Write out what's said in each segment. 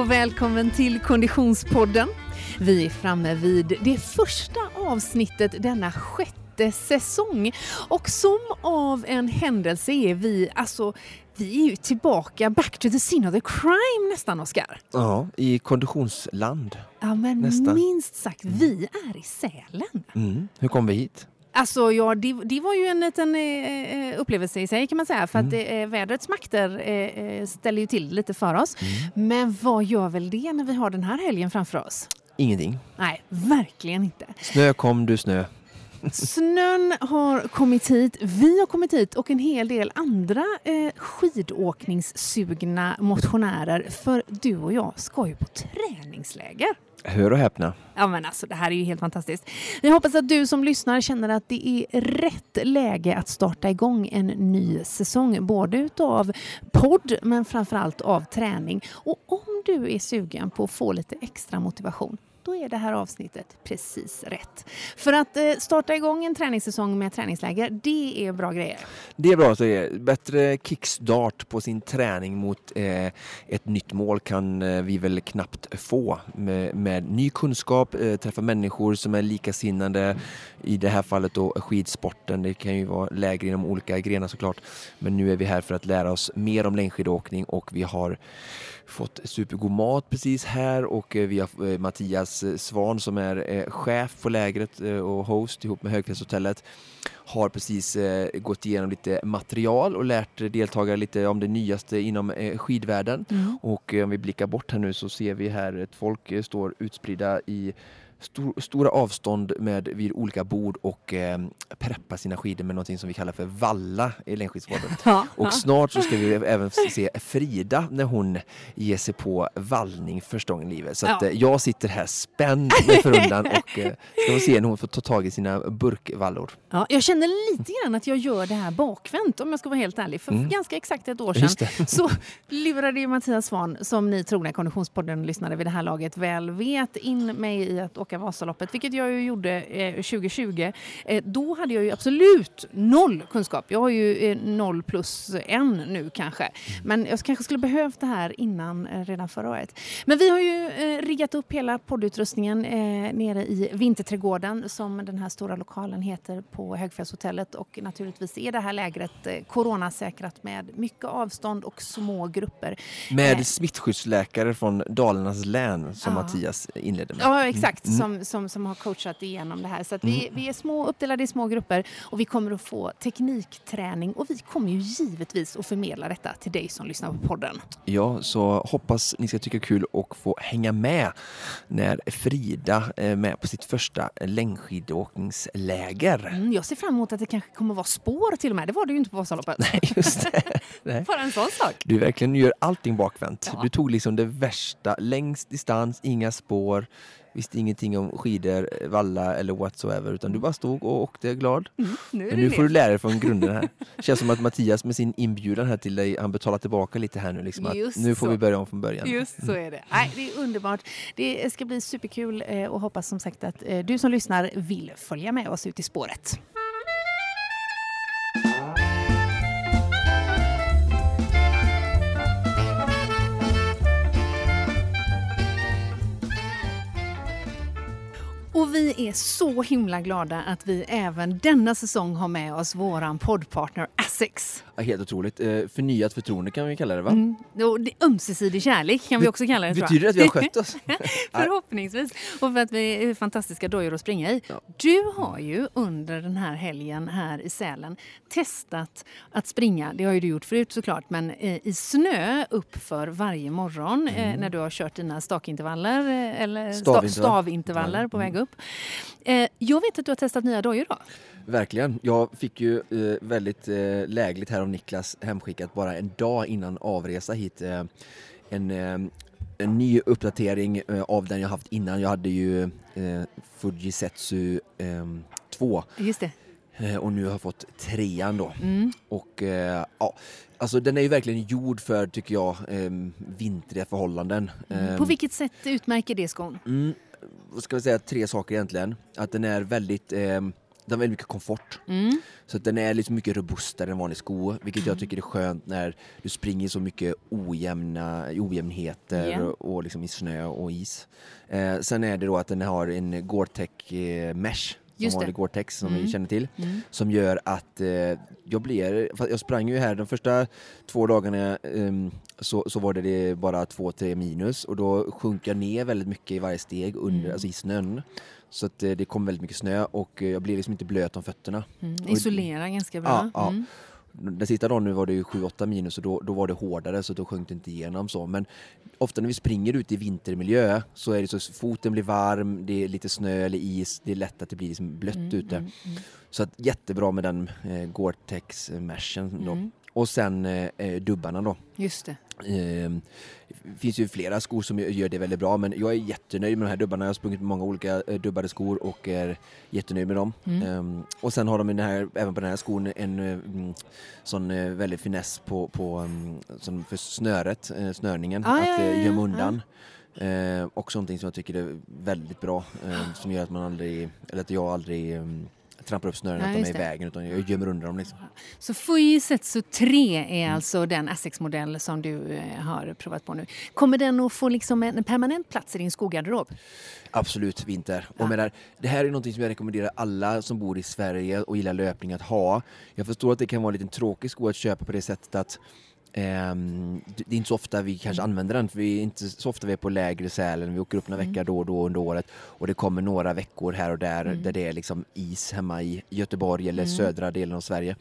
och välkommen till Konditionspodden. Vi är framme vid det första avsnittet denna sjätte säsong och som av en händelse är vi alltså vi är ju tillbaka back to the scene of the crime nästan, Oskar. Ja, i konditionsland. Ja, men Nästan. minst sagt, vi är i Sälen. Mm. Hur kom vi hit? Alltså, ja, det, det var ju en liten eh, upplevelse i sig kan man säga. För att eh, vädrets makter eh, eh, ställer ju till lite för oss. Men vad gör väl det när vi har den här helgen framför oss? Ingenting. Nej, verkligen inte. Snö kom du snö. Snön har kommit hit, vi har kommit hit och en hel del andra eh, skidåkningssugna motionärer. För du och jag ska ju på träningsläger. Hör och häpna. Ja men alltså det här är ju helt fantastiskt. Jag hoppas att du som lyssnar känner att det är rätt läge att starta igång en ny säsong. Både utav podd men framförallt av träning. Och om du är sugen på att få lite extra motivation då är det här avsnittet precis rätt. För att eh, starta igång en träningssäsong med träningsläger, det är bra grejer. Det är bra att det är bättre kickstart på sin träning mot eh, ett nytt mål kan eh, vi väl knappt få. Med, med ny kunskap, eh, träffa människor som är likasinnade. I det här fallet då skidsporten. Det kan ju vara läger inom olika grenar såklart. Men nu är vi här för att lära oss mer om längdskidåkning och vi har fått supergod mat precis här och eh, vi har eh, Mattias eh, Svan som är chef på lägret och host ihop med Högfjällshotellet har precis gått igenom lite material och lärt deltagare lite om det nyaste inom skidvärlden. Och eh, om vi blickar bort här nu så ser vi här ett folk står utspridda i stor, stora avstånd med, vid olika bord och eh, preppar sina skidor med någonting som vi kallar för valla i längdskidsporten. Ja, Och snart så ska vi även se Frida när hon ger sig på vallning första gången i livet. Så att, Ja. eh, jag sitter här spänd med förundran och eh, ska få se när hon får ta tag i sina burkvallor. Ja, jag känner lite grann att jag gör det här bakvänt om jag ska vara helt ärlig. För ganska exakt ett år sedan så lurade ju Mattias Svahn, som ni trogna Konditionspodden lyssnare vid det här laget väl vet, in mig i att åka Vasaloppet, vilket jag ju gjorde eh, 2020. Eh, då hade jag ju absolut noll kunskap. Jag har ju eh, noll plus en nu kanske. Men jag kanske skulle behövt det här innan eh, redan förra året. Men vi har ju eh, riggat upp hela poddutrustningen eh, nere i Vinterträdgården som den här stora lokalen heter på Högfjällshotellet och naturligtvis är det här lägret eh, coronasäkrat med mycket avstånd och små grupper. Med Eh. smittskyddsläkare från Dalarnas län som Ja. Mattias inledde med. Ja, exakt. Mm. Som, som, som har coachat igenom det här. Så vi, vi är små, uppdelade i små grupper och vi kommer att få teknikträning och vi kommer ju givetvis att förmedla detta till dig som lyssnar på podden. Ja, så hoppas ni ska tycka kul och få hänga med när Frida är med på sitt första längdskidåkningsläger. Mm, jag ser fram emot att det kanske kommer att vara spår till och med. Det var det ju inte på Vasaloppet. Nej, just det. Nej. Bara en sån sak. Du verkligen gör allting bakvänt. Ja. Du tog liksom det värsta, längst distans, inga spår, visste ingenting om skidor, valla eller whatsoever utan du bara stod och åkte glad. Mm, nu Men nu får du lära dig från grunden här. Känns som att Mattias med sin inbjudan här till dig, han betalar tillbaka lite här nu. Liksom att nu får så. vi börja om från början. Just så är det. Nej, det är underbart. Det ska bli superkul eh, och hoppas som sagt att eh, du som lyssnar vill följa med oss ut i spåret. Och vi är så himla glada att vi även denna säsong har med oss våran poddpartner Asics. Ja, helt otroligt. Eh, förnyat förtroende kan vi kalla det va? Mm. Och det, ömsesidig kärlek kan vi också kalla det. Betyder det att vi har skött oss? Förhoppningsvis. Och för att vi är fantastiska dojor att springa i. Ja. Du har ju under den här helgen här i Sälen testat att springa, det har ju du gjort förut såklart, men eh, i snö uppför varje morgon eh, när du har kört dina stakintervaller eller sta- Stavintervall. stavintervaller på väg upp. Eh, jag vet att du har testat nya dojor då? Verkligen. Jag fick ju eh, väldigt eh, lägligt här av Niklas hemskickat bara en dag innan avresa hit. Eh, en, eh, en ny uppdatering eh, av den jag haft innan. Jag hade ju Fujisetsu eh, 2 Just det. och nu har jag fått trean då. Mm. Och eh, ja, alltså den är ju verkligen gjord för, tycker jag, eh, vintriga förhållanden. Eh, På vilket sätt utmärker det skon? Mm, vad ska vi säga, tre saker egentligen. Att den är väldigt, eh, den har väldigt mycket komfort. Mm. Så den är liksom mycket robustare än vanlig sko, vilket Mm. jag tycker är skönt när du springer så mycket ojämna, ojämnheter Ja. och, och liksom i snö och is. Eh, sen är det då att den har en Gore-Tex eh, mesh, Just vanlig. Gore-Tex som Mm. vi känner till, Mm. som gör att eh, jag blir, jag sprang ju här de första två dagarna ehm, så, så var det, det bara två, tre minus och då sjönk jag ner väldigt mycket i varje steg under, Mm. alltså i snön. Så att eh, det kom väldigt mycket snö och eh, jag blev liksom inte blöt om fötterna. Mm. Isolera ganska bra. Ja, ja. Den sista dagen nu var det ju 7-8 minus och då, då var det hårdare så då sjönk det inte igenom så. Men ofta när vi springer ut i vintermiljö så är det så foten blir varm, det är lite snö eller is, det är lätt att det blir liksom blött Mm, ute. mm, mm. Så att jättebra med den eh, Gore-Tex meshen då. Mm. Och sen eh, eh, dubbarna då. Just det. Eh, det finns ju flera skor som gör det väldigt bra men jag är jättenöjd med de här dubbarna. Jag har sprungit med många olika eh, dubbade skor och är jättenöjd med dem. Mm. Ehm, och sen har de den här, även på den här skon en eh, mm, sån eh, väldigt finess på, på mm, som för snöret, snörningen, Ah, att ja, gömma undan. Eh, och någonting som jag tycker är väldigt bra eh, som gör att man aldrig, eller att jag aldrig trampar upp snören, Ja, att de är just i vägen utan jag gömmer undan dem liksom. Så Fujisetsu 3 är Mm. alltså den Essex-modell som du eh, har provat på nu. Kommer den att få liksom en permanent plats i din skogarderob? Absolut vinter. Ja. Och menar, det här är någonting som jag rekommenderar alla som bor i Sverige och gillar löpning att ha. Jag förstår att det kan vara en liten tråkig sko att köpa på det sättet att ehm, det är inte så ofta vi kanske använder den, för vi är inte så ofta vi är på lägre Sälen, vi åker upp några Mm. veckor då och då under året och det kommer några veckor här och där Mm. där det är liksom is hemma i Göteborg eller Mm. södra delen av Sverige.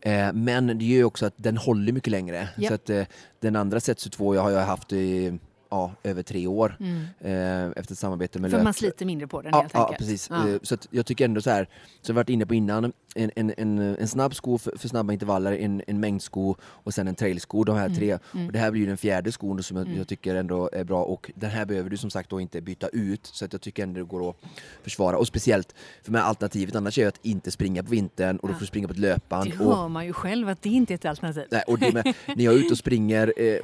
Eh, men det gör ju också att den håller mycket längre. Japp. Så att eh, den andra Setsu 2 jag har jag haft i ja, över tre år Mm. eh, efter samarbete med För Löp. man sliter mindre på den Ja, helt ja enkelt. precis. Ja. Eh, Så jag tycker ändå så här, som vi varit inne på innan, en, en, en, en snabb sko för, för snabba intervaller, en, en mängdsko och sen en trailsko, de här Mm, tre. mm. Och det här blir den fjärde skon som jag, Mm. jag tycker ändå är bra och den här behöver du som sagt då inte byta ut så att jag tycker ändå det går att försvara och speciellt för med alternativet annars är ju att inte springa på vintern och då får du springa på ett löpband. Det och, hör man ju själv att det inte är ett alternativ. Nej, och med, när jag är ute och springer eh, i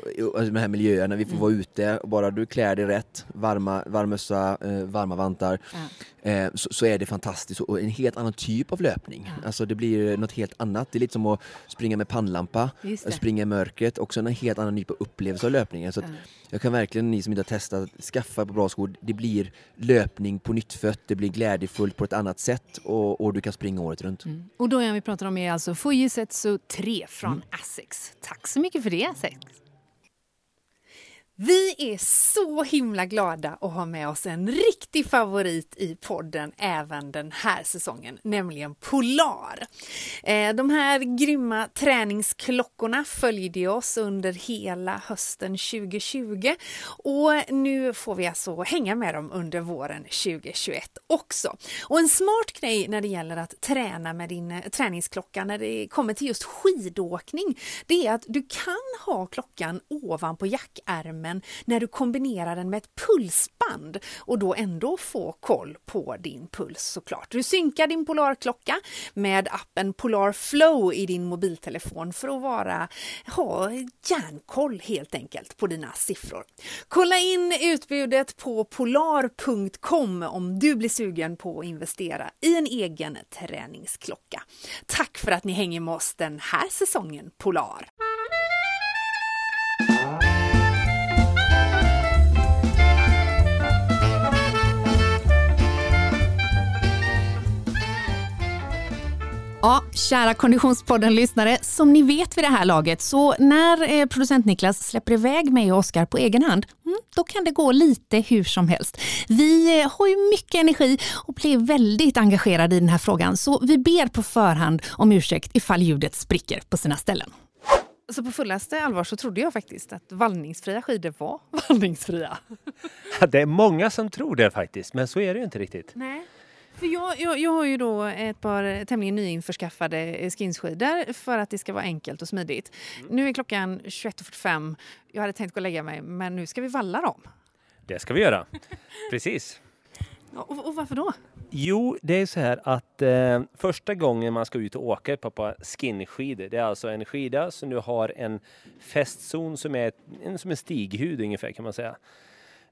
de här miljöerna, vi får Mm. vara ute bara du klär dig rätt, varma, varm mössa, eh, varma vantar, Ja. eh, så, så är det fantastiskt och en helt annan typ av löpning. Ja. Alltså det blir något helt annat. Det är lite som att springa med pannlampa, springa i mörkret, också en helt annan typ av upplevelse av löpningen. Så Ja. jag kan verkligen, ni som inte har testat, skaffa på bra skor. Det blir löpning på nytt fött, det blir glädjefullt på ett annat sätt och, och du kan springa året runt. Mm. Och då vi pratar om är alltså Fujisetsu 3 från Mm. Asics. Tack så mycket för det Asics. Vi är så himla glada att ha med oss en riktig favorit i podden även den här säsongen, nämligen Polar. Eh, de här grymma träningsklockorna följde oss under hela hösten 2020 och nu får vi alltså hänga med dem under våren 2021 också. Och en smart grej när det gäller att träna med din eh, träningsklocka när det kommer till just skidåkning, det är att du kan ha klockan ovanpå jackärmen när du kombinerar den med ett pulsband och då ändå få koll på din puls såklart. Du synkar din Polarklocka med appen Polar Flow i din mobiltelefon för att vara, ha järnkoll helt enkelt på dina siffror. Kolla in utbudet på polar.com om du blir sugen på att investera i en egen träningsklocka. Tack för att ni hänger med oss den här säsongen Polar! Ja, kära Konditionspodden-lyssnare, som ni vet vid det här laget, så när eh, producent Niklas släpper iväg mig och Oskar på egen hand, mm, då kan det gå lite hur som helst. Vi eh, har ju mycket energi och blir väldigt engagerade i den här frågan, så vi ber på förhand om ursäkt ifall ljudet spricker på sina ställen. Så på fullaste allvar så trodde jag faktiskt att vallningsfria skidor var vallningsfria. Det är många som tror det faktiskt, men så är det ju inte riktigt. Nej. För jag, jag, jag har ju då ett par tämligen nyinförskaffade skinsskidor för att det ska vara enkelt och smidigt. Nu är klockan 21.45. Jag hade tänkt gå och lägga mig, men nu ska vi valla dem. Det ska vi göra. Precis. Och, och varför då? Jo, det är så här att eh, första gången man ska ut och åka på, på skinskidor, det är alltså en skida som nu har en fästzon som är en, som en stighud ungefär kan man säga.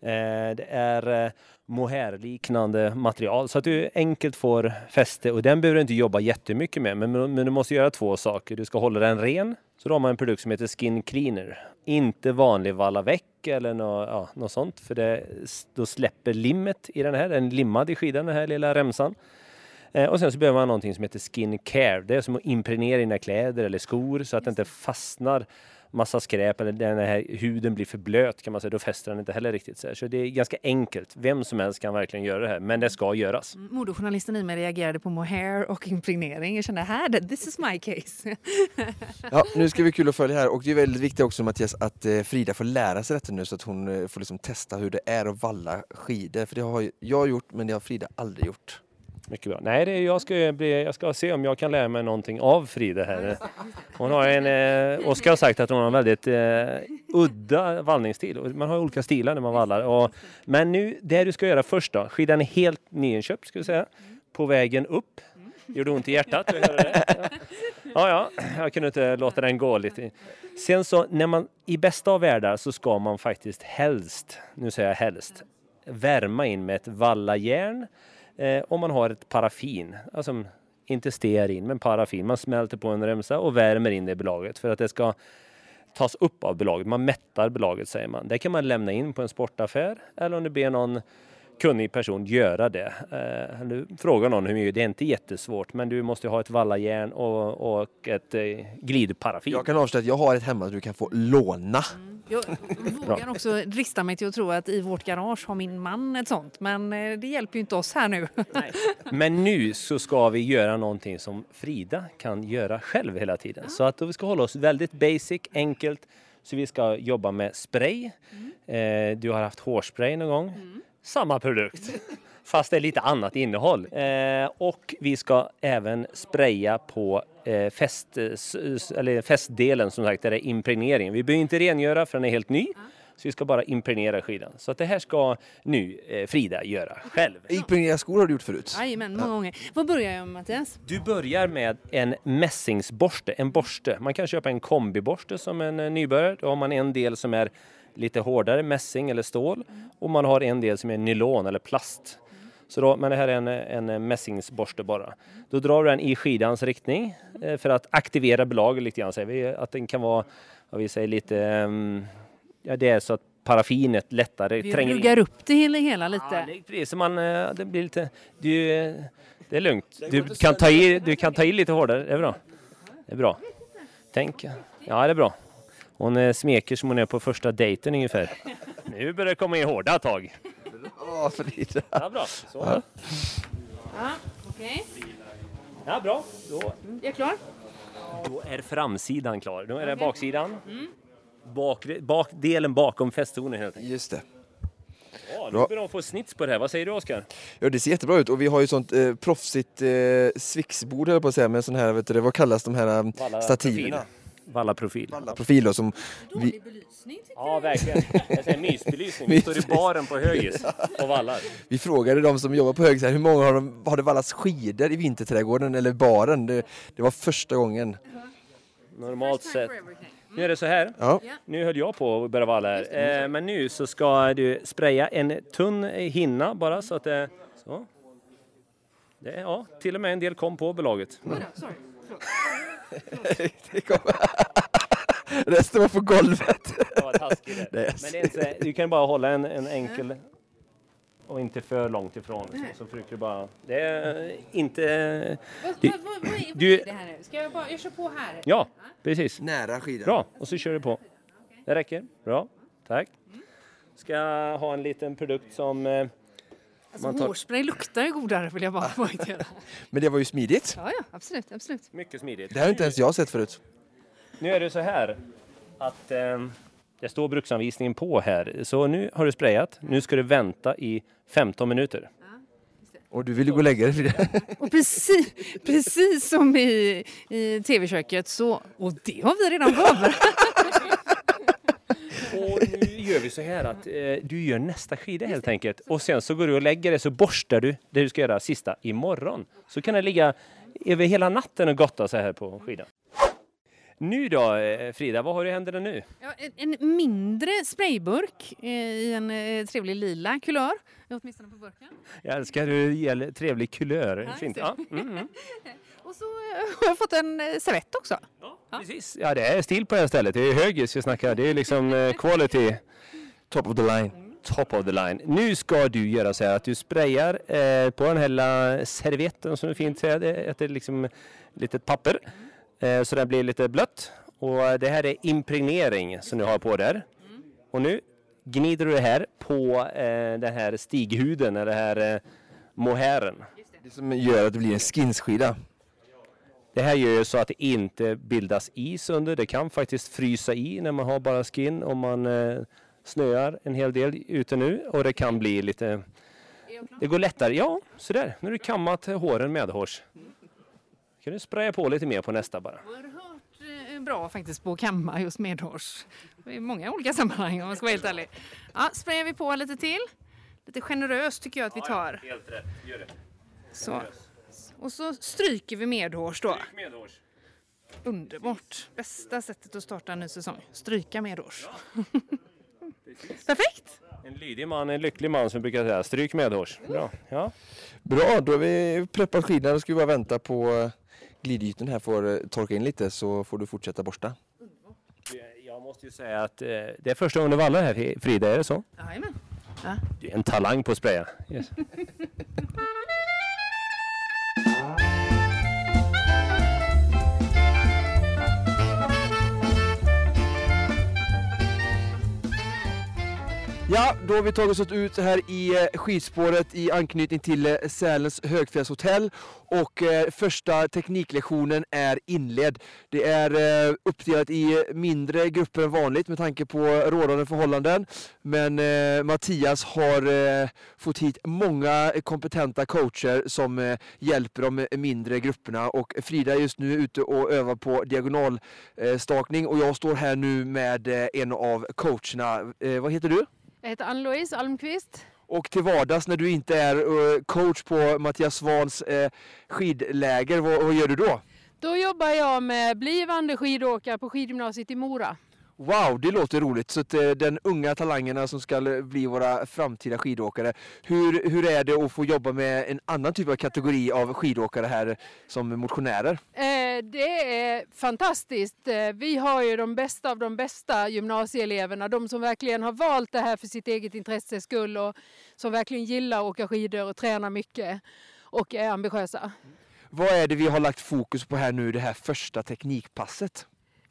Eh, det är eh, mohairliknande material så att du enkelt får fäste och den behöver du inte jobba jättemycket med men, men du måste göra två saker. Du ska hålla den ren så då har man en produkt som heter Skin Cleaner. Inte vanlig vallaveck eller något, ja, något sånt för det, då släpper limmet i den här, den är limmad i skidan den här lilla remsan. Eh, och sen så behöver man någonting som heter Skin Care. Det är som att impregnera dina kläder eller skor så att det inte fastnar massa skräp eller den här huden blir för blöt kan man säga, då fäster den inte heller riktigt. Så, så det är ganska enkelt. Vem som helst kan verkligen göra det här, men det ska göras. Mm, modejournalisten i mig reagerade på mohair och impregnering. Jag kände här, this is my case. ja, nu ska vi kul att följa här och det är väldigt viktigt också Mattias att eh, Frida får lära sig detta nu så att hon eh, får liksom testa hur det är att valla skidor. För det har jag gjort men det har Frida aldrig gjort. Mycket bra. Nej, det, jag, ska bli, jag ska se om jag kan lära mig någonting av Frida här. Hon har en, eh, Oskar har sagt att hon har en väldigt eh, udda vallningsstil. Man har olika stilar när man vallar. Och, men nu, det du ska göra först då. Skidan är helt nyinköpt ska vi säga. På vägen upp. Gjorde ont i hjärtat att höra det. Ja, ja, jag kunde inte låta den gå lite. Sen så, när man, i bästa av världar så ska man faktiskt helst, nu säger jag helst, värma in med ett vallajärn Eh, om man har ett paraffin, alltså inte stearin men paraffin. Man smälter på en remsa och värmer in det i belaget för att det ska tas upp av belaget. Man mättar belaget säger man. Det kan man lämna in på en sportaffär eller om du ber någon kunnig person göra det. Eh, du frågar någon hur mycket, det är inte jättesvårt men du måste ha ett vallajärn och, och ett eh, glidparaffin. Jag kan avslöja att jag har ett hemma du kan få låna. Mm. Jag vågar också drista mig till att tro att i vårt garage har min man ett sånt. Men eh, det hjälper ju inte oss här nu. Nej. Men nu så ska vi göra någonting som Frida kan göra själv hela tiden. Så att vi ska hålla oss väldigt basic, enkelt. Så vi ska jobba med spray. Mm. Eh, du har haft hårspray någon gång. Mm. Samma produkt fast det är lite annat innehåll. Eh, och vi ska även spraya på eh, fäst, eller fästdelen som sagt, där det är impregneringen. Vi behöver inte rengöra för den är helt ny. Så vi ska bara impregnera skidan. Så att det här ska nu eh, Frida göra själv. Impregnera skor har du gjort förut? Jajamän, många gånger. Vad börjar jag med Mattias? Du börjar med en mässingsborste, en borste. Man kan köpa en kombiborste som en eh, nybörjare. Då har man en del som är lite hårdare, mässing eller stål. Och man har en del som är nylon eller plast. Så då, men det här är en, en mässingsborste bara. Då drar du den i skidans riktning eh, för att aktivera belaget lite grann. Säger vi, att den kan vara, vad vi säger, lite... Um, ja, det är så att paraffinet lättare vi tränger in. Vi ruggar upp det hela lite. Ja, det, precis, man, eh, det blir lite... Du, det är lugnt. Du kan, ta i, du kan ta i lite hårdare. Det är bra. Det är bra. Tänk. Ja, det är bra. Hon eh, smeker som hon är på första dejten ungefär. Nu börjar det komma in hårda tag. Bra Frida! Ja, bra. Så. Ja, ja okej. Okay. Ja, bra. Då, jag är klar. Då är framsidan klar. Då är det okay. baksidan. Mm. Bak, bakdelen bakom fästzonen helt enkelt. Just det. Ja, nu börjar de få snits på det här. Vad säger du Oskar? Ja, det ser jättebra ut och vi har ju sånt eh, proffsigt eh, svixbord höll på att säga med sån här, vet du, vad kallas de här um, stativerna? Profil. Vallaprofil. Vallaprofil då, som... Dålig vi... belysning tycker Ja, verkligen. Jag säger mysbelysning. Vi står i baren på Högis och vallar. Vi frågade de som jobbar på Högis här, hur många har, de, har det vallats skidor i vinterträdgården eller baren? Det, det var första gången. Normalt sett. Nu är det så här. Ja. Nu höll jag på att börja valla här. Eh, men nu så ska du spraya en tunn hinna bara så att det... Så. Det, ja, till och med en del kom på belaget. Mm. Resten var på golvet. Det var taskigt. Men det är inte, du kan bara hålla en, en enkel och inte för långt ifrån. Så, så trycker du bara. Det är inte... Vad, du, vad, vad, vad är, du, är det här nu? Ska jag bara, jag kör på här? Ja, precis. Nära skidan. Bra, och så kör du på. Det räcker. Bra, tack. Ska ha en liten produkt som eh, Alltså, tar... Hårspray luktar ju godare vill jag bara poängtera. Men det var ju smidigt. Ja, ja, absolut, absolut. Mycket smidigt. Det har inte ens jag sett förut. Nu är det så här att eh, det står bruksanvisningen på här. Så nu har du sprayat. Nu ska du vänta i 15 minuter. Och du vill ju gå och lägga dig Och precis, precis som i, i tv-köket så, och det har vi redan förberett. Gör vi så här att eh, du gör nästa skida helt enkelt. Och sen så går du och lägger det så borstar du det du ska göra sista imorgon. Så kan det ligga över hela natten och gotta så här på skidan. Nu då eh, Frida, vad har du i händerna nu? Ja, en, mindre sprayburk eh, i en eh, trevlig lila kulör, åtminstone på burken. Jag älskar hur ger trevlig kulör. Ja, Fint. Ja, mm, mm. Och så har jag fått en servett också. ja, precis. Ja, det är stil på det här stället. Det är högis vi snackar. Det är liksom eh, quality. Top of the line. Top of the line. Nu ska du göra så här att du sprayar eh, på den här lilla servetten som är fint. här. Det är liksom litet papper eh, så den blir lite blött. Och det här är impregnering som du har på där. Och nu gnider du det här på eh, den här stighuden, eller den här eh, mohären. Det som gör att det blir en skinsskida. Det här gör ju så att det inte bildas is under. Det kan faktiskt frysa i när man har bara skin om man eh, snöar en hel del ute nu och det kan bli lite... Det går lättare. Ja, sådär. Nu har du kammat håren medhårs. kan du spraya på lite mer på nästa bara. Oerhört eh, bra faktiskt på att kamma just medhårs. I många olika sammanhang om man ska vara helt ärlig. Ja, sprayar vi på lite till. Lite generöst tycker jag att vi tar. Helt rätt. Gör det. Så. Och så stryker vi medhårs då. Medhårs. Underbart. Bästa sättet att starta en ny säsong. Stryka medhårs. Perfekt! En lydig man, en lycklig man som brukar säga. Stryk medhårs. Bra. Ja. Bra, då har vi preppat skidan. Då ska vi bara vänta på eh, glidytan här får eh, torka in lite så får du fortsätta borsta. Jag måste ju säga att eh, det är första gången du vallar här Frida, är det så? Jajamän. Ja. Du är en talang på att spraya. Yes. Ja, då har vi tagit oss ut här i eh, skidspåret i anknytning till eh, Sälens högfjällshotell och eh, första tekniklektionen är inledd. Det är eh, uppdelat i mindre grupper än vanligt med tanke på rådande förhållanden. Men eh, Mattias har eh, fått hit många kompetenta coacher som hjälper de mindre grupperna och Frida är just nu ute och övar på diagonalstakning och jag står här nu med en av coacherna. Vad heter du? Jag heter Ann-Louise Almqvist. Och till vardags när du inte är eh, coach på Mattias Svans eh, skidläger, vad, vad gör du då? Då jobbar jag med blivande skidåkare på skidgymnasiet i Mora. Wow, det låter roligt. Så att, eh, den unga talangerna som ska bli våra framtida skidåkare. Hur, hur är det att få jobba med en annan typ av kategori av skidåkare här som motionärer? Eh, det är fantastiskt. Eh, Vi har ju de bästa av de bästa gymnasieeleverna. De som verkligen har valt det här för sitt eget intresses skull och som verkligen gillar att åka skidor och tränar mycket och är ambitiösa. Vad är det vi har lagt fokus på här nu, det här första teknikpasset?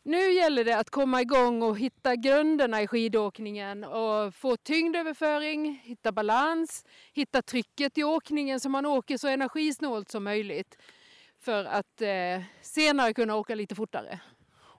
Nu gäller det att komma igång och hitta grunderna i skidåkningen och få tyngdöverföring, hitta balans, hitta trycket i åkningen så man åker så energisnålt som möjligt för att eh, senare kunna åka lite fortare.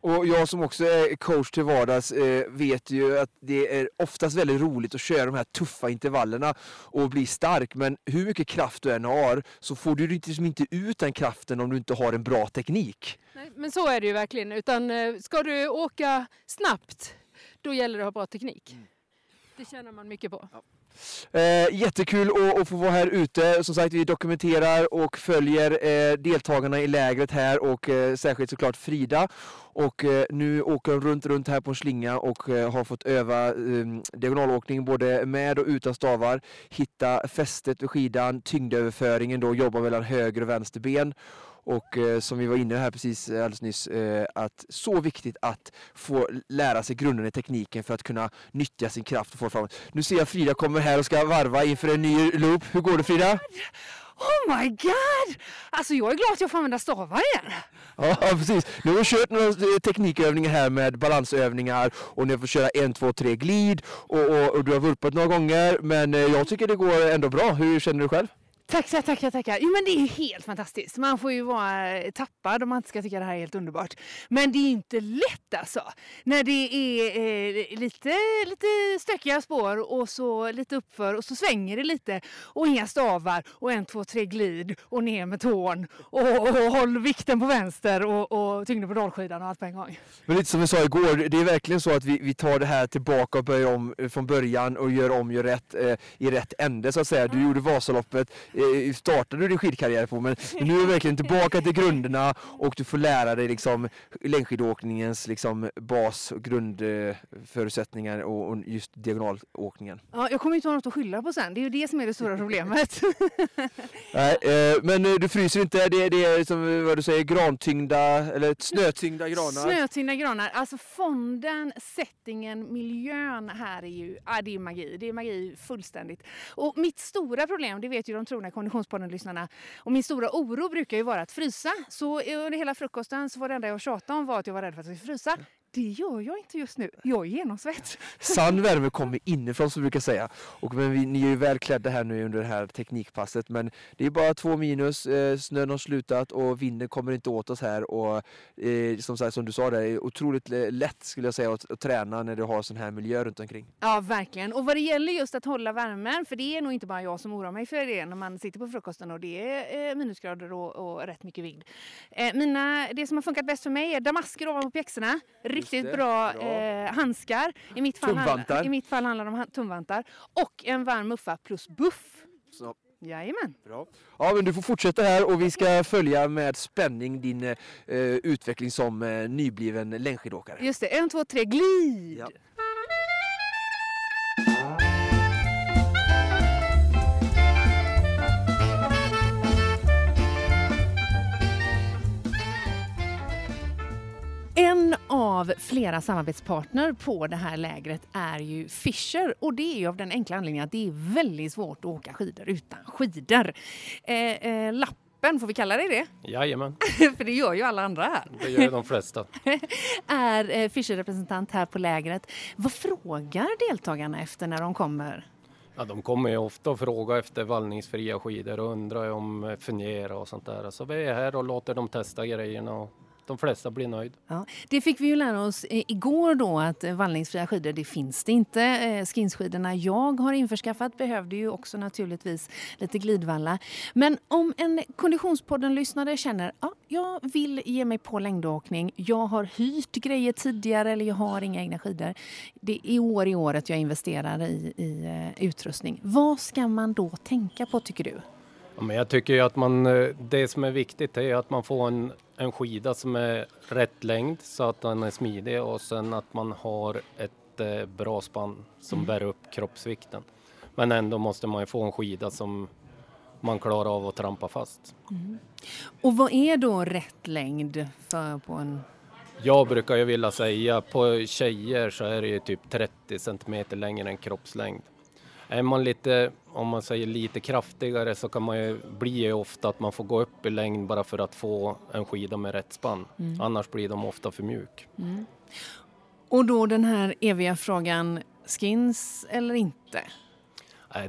Och jag som också är coach till vardags eh, vet ju att det är oftast väldigt roligt att köra de här tuffa intervallerna och bli stark. Men hur mycket kraft du än har så får du liksom inte ut den kraften om du inte har en bra teknik. Nej, men så är det ju verkligen. Utan eh, ska du åka snabbt, då gäller det att ha bra teknik. Det tjänar man mycket på. Eh, jättekul att, att få vara här ute. Som sagt, vi dokumenterar och följer eh, deltagarna i lägret här och eh, särskilt såklart Frida. Och eh, nu åker hon runt, runt här på en slinga och eh, har fått öva eh, diagonalåkning både med och utan stavar. Hitta fästet vid skidan, tyngdöverföringen då, jobba mellan höger och vänster ben. Och eh, som vi var inne här precis eh, alldeles nyss, eh, att så viktigt att få lära sig grunden i tekniken för att kunna nyttja sin kraft och få framåt. Nu ser jag Frida kommer här och ska varva inför en ny loop. Hur går det Frida? Oh my god! Alltså jag är glad att jag får använda stavar igen. Ja, precis. Nu har vi kört några eh, teknikövningar här med balansövningar och ni får köra en, två, tre glid och, och, och du har vurpat några gånger men eh, jag tycker det går ändå bra. Hur känner du själv? Tackar, tackar, tackar. Jo men det är helt fantastiskt. Man får ju vara tappad om man inte ska tycka det här är helt underbart. Men det är inte lätt alltså. När det är eh, lite, lite stökiga spår och så lite uppför och så svänger det lite och inga stavar och en, två, tre glid och ner med tån och, och, och håll vikten på vänster och, och tyngden på dalskidan och allt på en gång. Men lite som vi sa igår, det är verkligen så att vi, vi tar det här tillbaka och börjar om eh, från början och gör om, gör rätt eh, i rätt ände så att säga. Du gjorde Vasaloppet, eh, eh, startade du din skidkarriär på. Men nu är du verkligen tillbaka till grunderna och du får lära dig liksom längdskidåkningens liksom bas och grundförutsättningar och, just diagonalåkningen. Ja, jag kommer inte ha något att skylla på sen. Det är ju det som är det stora problemet. Nej, eh, men eh, du fryser inte. Det, det är som vad du säger grantyngda eller snötyngda granar. Snötyngda granar. Alltså fonden, settingen, miljön här är ju ah, det är magi. Det är magi fullständigt. Och mitt stora problem, det vet ju de trogna Konditionspodden-lyssnarna, och min stora oro brukar ju vara att frysa. Så under hela frukosten så var det enda jag tjatade om var att jag var rädd för att jag skulle frysa. Det gör jag inte just nu. Jag är genomsvett. Sann värme kommer inifrån som vi brukar säga. Och men vi, ni är ju välklädda här nu under det här teknikpasset. Men det är bara två minus, eh, snön har slutat och vinden kommer inte åt oss här. Och eh, som, sagt, som du sa, det är otroligt lätt skulle jag säga att, att träna när du har sån här miljö runt omkring. Ja, verkligen. Och vad det gäller just att hålla värmen, för det är nog inte bara jag som oroar mig för det när man sitter på frukosten och det är eh, minusgrader och, och rätt mycket vind. Eh, mina, det som har funkat bäst för mig är damasker ovanpå pjäxorna riktigt bra, bra. Eh, handskar. I mitt, fall handlar, I mitt fall handlar det om tumvantar. Och en varm muffa plus buff. Så. Jajamän. Bra. Ja, men du får fortsätta här och vi ska följa med spänning din eh, utveckling som eh, nybliven längdskidåkare. Just det, en, två, tre, glid! Ja. Av flera samarbetspartner på det här lägret är ju Fischer och det är ju av den enkla anledningen att det är väldigt svårt att åka skidor utan skidor. Eh, eh, lappen, får vi kalla det det? Jajamän. För det gör ju alla andra här. Det gör de flesta. är eh, Fischer-representant här på lägret. Vad frågar deltagarna efter när de kommer? Ja, de kommer ju ofta och frågar efter vallningsfria skidor och undrar om det fungerar och sånt där. Så vi är här och låter dem testa grejerna och de flesta blir nöjda. Ja, det fick vi ju lära oss igår då att eh, vallningsfria skidor det finns det inte. Eh, Skinskidorna skinsskidorna jag har införskaffat behövde ju också naturligtvis lite glidvalla. Men om en Konditionspodden-lyssnare känner ja, jag vill ge mig på längdåkning, jag har hyrt grejer tidigare eller jag har inga egna skidor. Det är år i året jag investerar i, i eh, utrustning. Vad ska man då tänka på tycker du? Ja, men jag tycker ju att man, det som är viktigt är att man får en en skida som är rätt längd så att den är smidig och sen att man har ett eh, bra spann som mm. bär upp kroppsvikten. Men ändå måste man ju få en skida som man klarar av att trampa fast. Mm. Och vad är då rätt längd för på en jag brukar ju vilja säga på tjejer så är det ju typ 30 centimeter längre än kroppslängd. Är man lite, om man säger lite kraftigare så kan man ju bli ofta att man får gå upp i längd bara för att få en skida med rätt spann. Mm. Annars blir de ofta för mjuk. Mm. Och då den här eviga frågan, skins eller inte?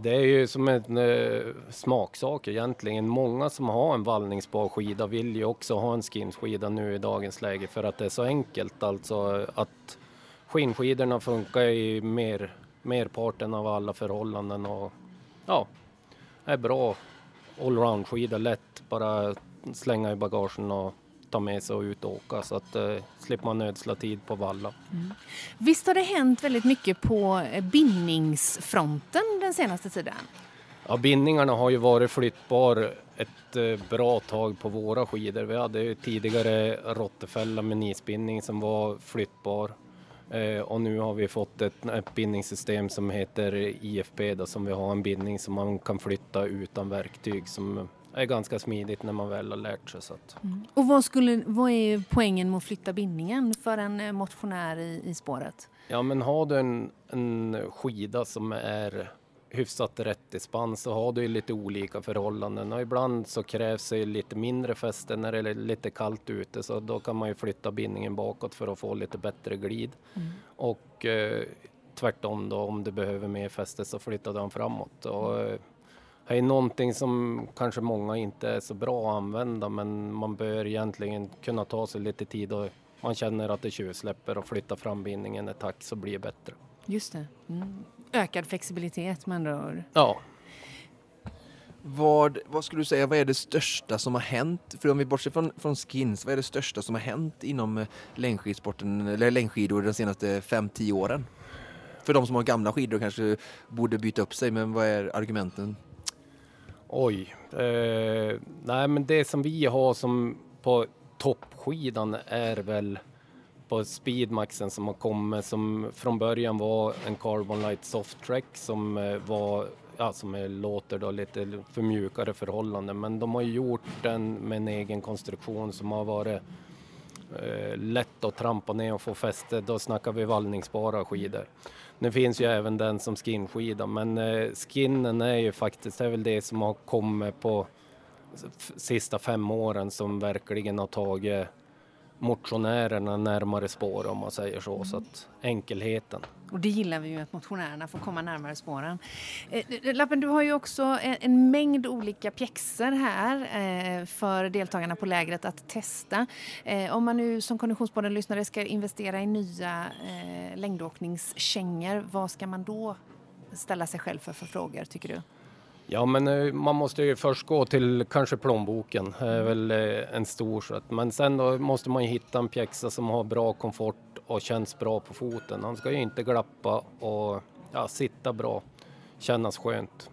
Det är ju som en eh, smaksak egentligen. Många som har en vallningsbar skida vill ju också ha en skinsskida nu i dagens läge för att det är så enkelt. Alltså att skinnskidorna funkar i mer merparten av alla förhållanden och ja, är bra allround-skida, lätt bara slänga i bagagen och ta med sig och ut och åka så att eh, slipper man ödsla tid på valla. Mm. Visst har det hänt väldigt mycket på eh, bindningsfronten den senaste tiden? Ja, bindningarna har ju varit flyttbar ett eh, bra tag på våra skidor. Vi hade ju tidigare Rottefälla med nisbindning som var flyttbar och nu har vi fått ett, ett bindningssystem som heter IFB då, som vi har en bindning som man kan flytta utan verktyg som är ganska smidigt när man väl har lärt sig. Så. Mm. Och vad, skulle, vad är poängen med att flytta bindningen för en eh, motionär i, i spåret? Ja men har du en, en skida som är hyfsat rätt i spann så har du lite olika förhållanden och ibland så krävs det lite mindre fäste när det är lite kallt ute så då kan man ju flytta bindningen bakåt för att få lite bättre glid. Mm. Och eh, tvärtom då om du behöver mer fäste så flyttar den framåt. Och, eh, det är någonting som kanske många inte är så bra att använda men man bör egentligen kunna ta sig lite tid och man känner att det tjuvsläpper och flytta fram bindningen ett tack så blir det bättre. Just det. Mm ökad flexibilitet med andra ord. Ja. Vad, vad skulle du säga, vad är det största som har hänt? För om vi bortser från, från skins, vad är det största som har hänt inom eh, längdskidsporten, eller längdskidor de senaste 5-10 åren? För de som har gamla skidor kanske borde byta upp sig, men vad är argumenten? Oj. Eh, nej, men det som vi har som på toppskidan är väl på Speedmaxen som har kommit som från början var en Carbon Light Soft Track som eh, var ja, som är, låter då lite för mjukare förhållanden men de har gjort den med en egen konstruktion som har varit eh, lätt att trampa ner och få fäste. Då snackar vi vallningsbara skidor. Nu finns ju även den som skinskida men eh, skinnen är ju faktiskt det är väl det som har kommit på sista fem åren som verkligen har tagit motionärerna närmare spår om man säger så. Så att enkelheten. Och det gillar vi ju att motionärerna får komma närmare spåren. Eh, Lappen, du har ju också en, en mängd olika pjäxor här eh, för deltagarna på lägret att testa. Eh, om man nu som Konditionspodden-lyssnare ska investera i nya eh, längdåkningskängor, vad ska man då ställa sig själv för, för frågor tycker du? Ja, men eh, man måste ju först gå till kanske plånboken, det är väl eh, en stor sak. Men sen då måste man ju hitta en pjäxa som har bra komfort och känns bra på foten. Han ska ju inte glappa och ja, sitta bra, kännas skönt.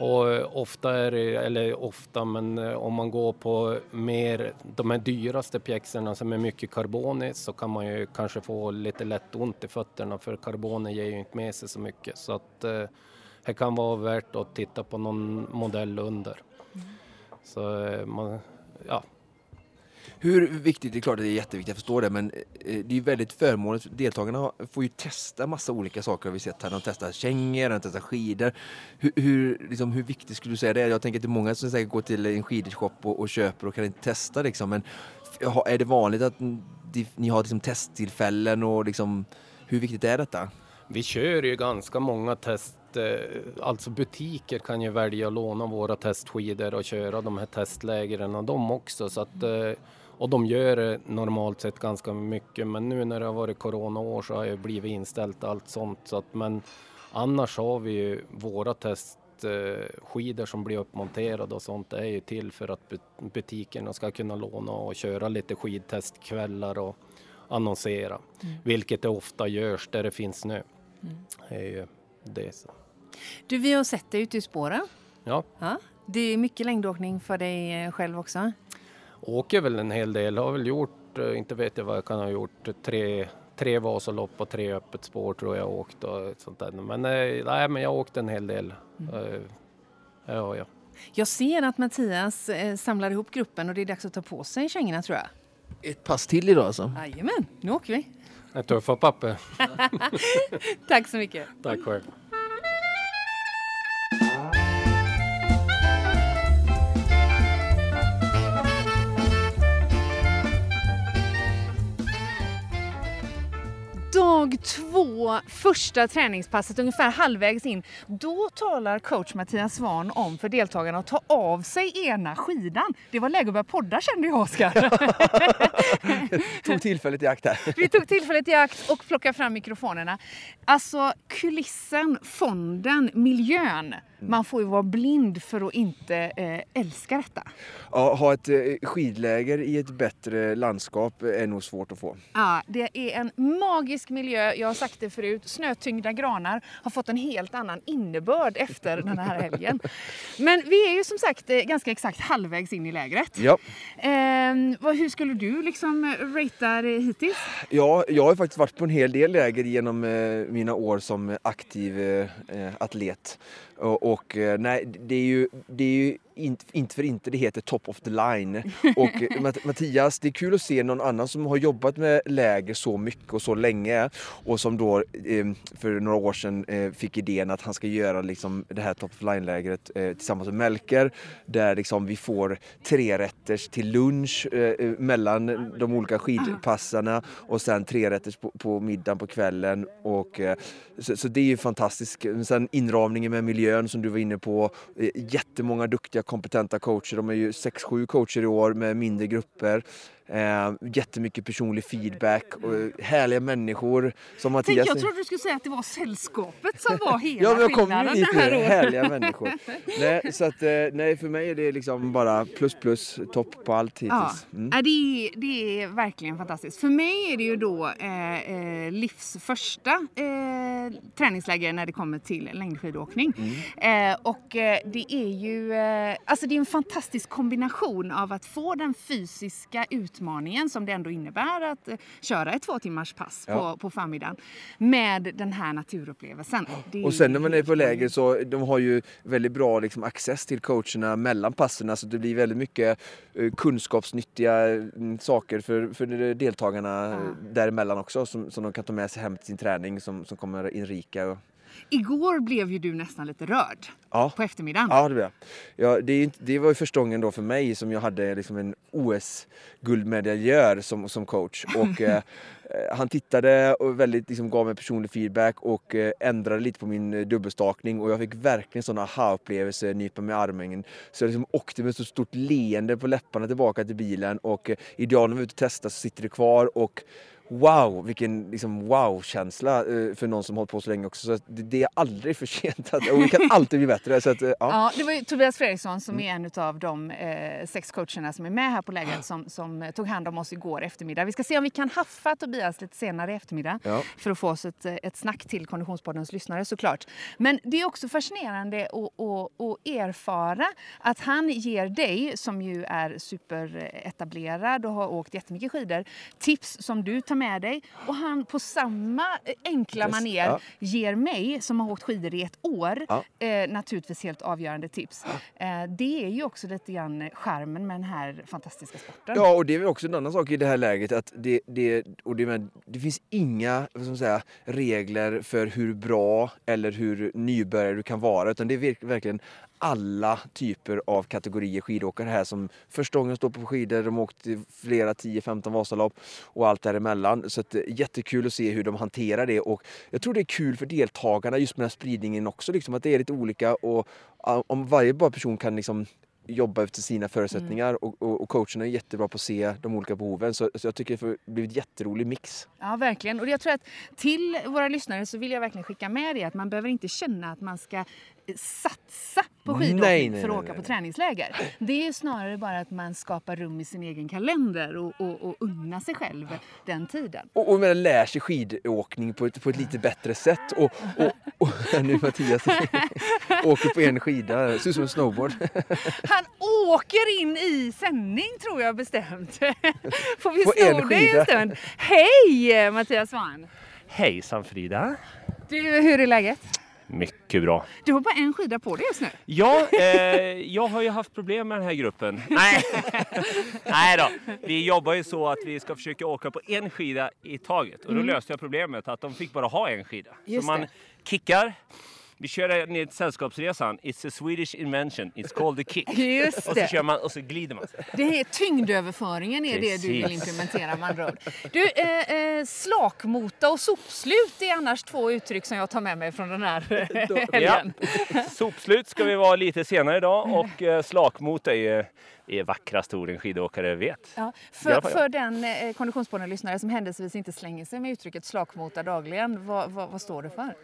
Och eh, ofta är det, eller ofta, men om man går på mer de här dyraste pjäxorna som är mycket karbon i så kan man ju kanske få lite lätt ont i fötterna för karbonen ger ju inte med sig så mycket. Så att det kan vara värt att titta på någon modell under. Mm. Så eh, man, ja. Hur viktigt, det är klart att det är jätteviktigt, jag förstår det, men eh, det är väldigt förmånligt. Deltagarna får ju testa massa olika saker har vi sett här. De testar kängor, de testar skidor. Hur, hur, liksom, hur viktigt skulle du säga det är? Jag tänker att det är många som säkert går till en skidshop och, och köper och kan inte testa liksom, men är det vanligt att ni har liksom testtillfällen och liksom, hur viktigt är detta? Vi kör ju ganska många test Eh, alltså butiker kan ju välja att låna våra testskidor och köra de här testlägren och de också. Så att, eh, och de gör det normalt sett ganska mycket men nu när det har varit coronaår så har det blivit inställt allt sånt. Så att, men annars har vi ju våra testskidor som blir uppmonterade och sånt är ju till för att butikerna ska kunna låna och köra lite skidtestkvällar och annonsera. Mm. Vilket det ofta görs där det finns snö. Mm. Det är ju det. Du, vi har sett dig ute i spåren. Ja. ja. Det är mycket längdåkning för dig eh, själv också? Åker väl en hel del. Har väl gjort, eh, inte vet jag vad jag kan ha gjort, tre, tre Vasalopp och tre öppet spår tror jag åkt och sånt där. Men, eh, nej, men jag har åkt en hel del. Mm. Ja, ja. Jag ser att Mattias samlar ihop gruppen och det är dags att ta på sig kängorna tror jag. Ett pass till idag alltså? Jajamän, nu åker vi. Tuffa papper. Tack så mycket. Tack själv. Dag två, första träningspasset, ungefär halvvägs in, då talar coach Mattias Svan om för deltagarna att ta av sig ena skidan. Det var läge att börja podda kände jag, Oskar. tog tillfället i akt här. Vi tog tillfället i akt och plockade fram mikrofonerna. Alltså kulissen, fonden, miljön. Man får ju vara blind för att inte eh, älska detta. Ja, ha ett eh, skidläger i ett bättre landskap är nog svårt att få. Ja, det är en magisk miljö. Jag har sagt det förut. Snötyngda granar har fått en helt annan innebörd efter den här helgen. Men vi är ju som sagt eh, ganska exakt halvvägs in i lägret. Ja. Eh, vad, hur skulle du liksom ratea det hittills? Ja, jag har faktiskt varit på en hel del läger genom eh, mina år som aktiv eh, atlet. Och, och eh, nej, det är ju, det är ju inte, inte för inte det heter Top of the Line. Och eh, Mattias, det är kul att se någon annan som har jobbat med läger så mycket och så länge och som då eh, för några år sedan eh, fick idén att han ska göra liksom det här Top of the Line-lägret tillsammans med Melker där liksom vi får tre rätters till lunch mellan de olika skidpassarna och sen tre rätters på, på middagen på kvällen. Och, så, så det är ju fantastiskt. Sen inramningen med miljön som du var inne på. Jättemånga duktiga kompetenta coacher. De är ju 6-7 coacher i år med mindre grupper. Eh, jättemycket personlig feedback och härliga människor som Tänk, Mattias. jag trodde du skulle säga att det var sällskapet som var hela Ja, men jag kommer skillnaden det här året. Härliga människor. Nej, så att, eh, nej, för mig är det liksom bara plus plus, topp på allt hittills. Mm. ja, det, är, det är verkligen fantastiskt. För mig är det ju då eh, eh, livs första eh, träningsläger när det kommer till längdskidåkning. Mm. Eh, och eh, det är ju alltså det är en fantastisk kombination av att få den fysiska utmaningen som det ändå innebär att eh, köra ett två timmars pass Ja. på, på förmiddagen med den här naturupplevelsen. Och sen när man är på läger så de har ju väldigt bra liksom, access till coacherna mellan passen. Så det blir väldigt mycket eh, kunskapsnyttiga mm, saker för, för deltagarna Ja. ja. däremellan också som, som de kan ta med sig hem till sin träning som, som kommer inrika. Och, Igår blev ju du nästan lite rörd ja. på eftermiddagen. Ja, det blev jag. Ja, det, det var ju första gången då för mig som jag hade liksom en OS-guldmedaljör som, som coach. Och, eh, eh, han tittade och väldigt, liksom, gav mig personlig feedback och eh, ändrade lite på min eh, dubbelstakning och jag fick verkligen sån aha-upplevelse, nypa mig i armen. Så jag liksom åkte med så stort leende på läpparna tillbaka till bilen och eh, idag när vi är ute och testar så sitter det kvar och Wow, vilken liksom wow-känsla eh, för någon som hållit på så länge också. Så det, är aldrig för sent att, och vi kan alltid bli bättre. Så att, eh, ja. Ja, det var ju Tobias Fredriksson som är en av de eh, sex coacherna som är med här på lägret som, som tog hand om oss igår eftermiddag. Vi ska se om vi kan haffa Tobias lite senare i eftermiddag Ja. för att få oss ett, eh, ett snack till Konditionspoddens lyssnare såklart. Men det är också fascinerande att, att, att erfara att han ger dig, som ju är superetablerad och har åkt jättemycket skidor, tips som du tar med dig och han på samma eh, enkla Yes, maner ja. ger mig, som har åkt skidor i ett år, Ja. eh, naturligtvis helt avgörande tips. Eh, det är ju också lite grann charmen med den här fantastiska sporten. Ja, och det är också en annan sak i det här läget att det, det, och det, men, det finns inga man säga, regler för hur bra eller hur nybörjare du kan vara utan det är verk- verkligen alla typer av kategorier skidåkare här som första gången står på skidor, de har åkt i flera 10-15 Vasalopp och allt däremellan. Så att, det är jättekul att se hur de hanterar det och jag tror det är kul för deltagarna just med den här spridningen också, liksom, att det är lite olika och ja, om varje bara person kan liksom jobba efter sina förutsättningar och, och, och coacherna är jättebra på att se de olika behoven. Så, så jag tycker det har blivit en jätterolig mix. Ja, verkligen. Och jag tror att till våra lyssnare så vill jag verkligen skicka med det att man behöver inte känna att man ska eh, satsa på Nej, skidåkning nej, för att nej, åka på nej. träningsläger. Det är snarare bara att man skapar rum i sin egen kalender och, och, och unna sig själv den tiden. Och, och man lär sig skidåkning på ett, på ett lite bättre sätt. Och, och, och nu Mattias åker på en skida, ser ut som en snowboard. Han åker in i sändning tror jag bestämt. Får vi en dig en stund? Hej Mattias Svahn! Hejsan Frida! Du, hur är läget? Mycket bra. Du har bara en skida på dig just nu. Ja, eh, jag har ju haft problem med den här gruppen. Nej. Nej då. Vi jobbar ju så att vi ska försöka åka på en skida i taget. Och då löste jag problemet att de fick bara ha en skida. Just så man det. kickar. Vi kör ner till Sällskapsresan. It's a Swedish invention. It's called the kick. Just Och så det. kör man och så glider man. Det är tyngdöverföringen är det du vill Precis. implementera med andra ord. Du, eh, eh, slakmota och sopslut är annars två uttryck som jag tar med mig från den här eh, helgen. Sopslut ska vi vara lite senare idag och eh, slakmota är, är vackraste orden skidåkare vet. Ja, för, för den eh, konditionspodden-lyssnare som händelsevis inte slänger sig med uttrycket slakmota dagligen, vad, vad, vad står det för?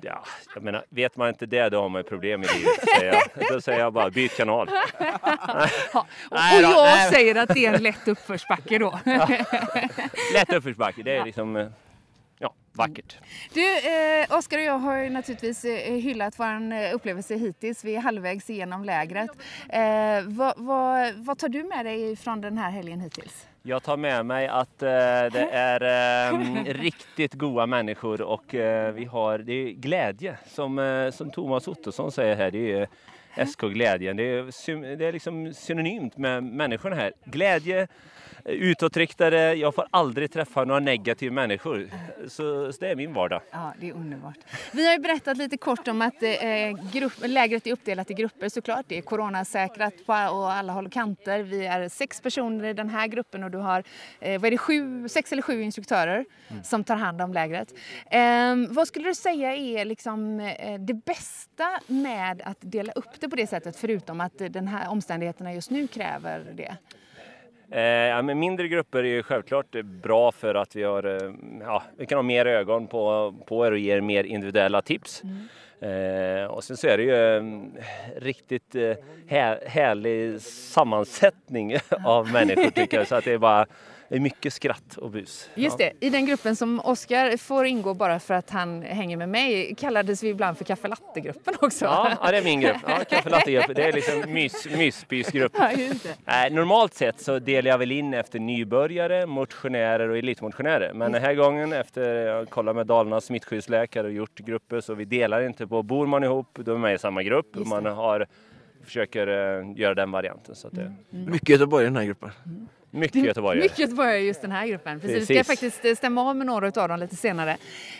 Ja, jag menar, vet man inte det då har man ju problem i livet. Säger jag. Då säger jag bara byt kanal. Ja, och, och jag säger att det är en lätt uppförsbacke då. Lätt uppförsbacke, det är liksom ja, vackert. Du, eh, Oskar och jag har ju naturligtvis eh, hyllat vår eh, upplevelse hittills. Vi är halvvägs igenom lägret. Eh, vad, vad, vad tar du med dig från den här helgen hittills? Jag tar med mig att eh, det är eh, riktigt goda människor och eh, vi har det är glädje som, eh, som Thomas Ottosson säger här. Det är SK Glädjen. Det är, det är liksom synonymt med människorna här. Glädje, utåtriktade. Jag får aldrig träffa några negativa människor. Så, så det är min vardag. Ja, det är underbart. Vi har berättat lite kort om att eh, grupp, lägret är uppdelat i grupper såklart. Det är coronasäkrat på och alla håll och kanter. Vi är sex personer i den här gruppen och du har eh, vad är det, sju, sex eller sju instruktörer som tar hand om lägret. Ehm, vad skulle du säga är liksom, eh, det bästa med att dela upp det på det sättet förutom att eh, den här omständigheterna just nu kräver det? Eh, ja, men mindre grupper är ju självklart bra för att vi, har, eh, ja, vi kan ha mer ögon på, på er och ge er mer individuella tips. Eh, och sen så är det ju en riktigt eh, här, härlig sammansättning av människor tycker jag. Så att det är bara det är mycket skratt och bus. Just ja. det, i den gruppen som Oskar får ingå bara för att han hänger med mig kallades vi ibland för kaffelattegruppen också. Ja, ja, det är min grupp. Ja, kaffelattegrupp. Det är liksom mys, mysbysgrupp. Ja, just det. Eh, normalt sett så delar jag väl in efter nybörjare, motionärer och elitmotionärer. Men den här gången efter jag kollat med Dalarnas smittskyddsläkare och gjort grupper så vi delar inte på, bor man ihop då är man i samma grupp. Man har, försöker eh, göra den varianten. Så att det, Mycket Göteborg i den här gruppen. Mycket Göteborg. Mycket Göteborgare i just den här gruppen. Precis. Vi ska Precis. faktiskt eh, stämma av med några av dem lite senare.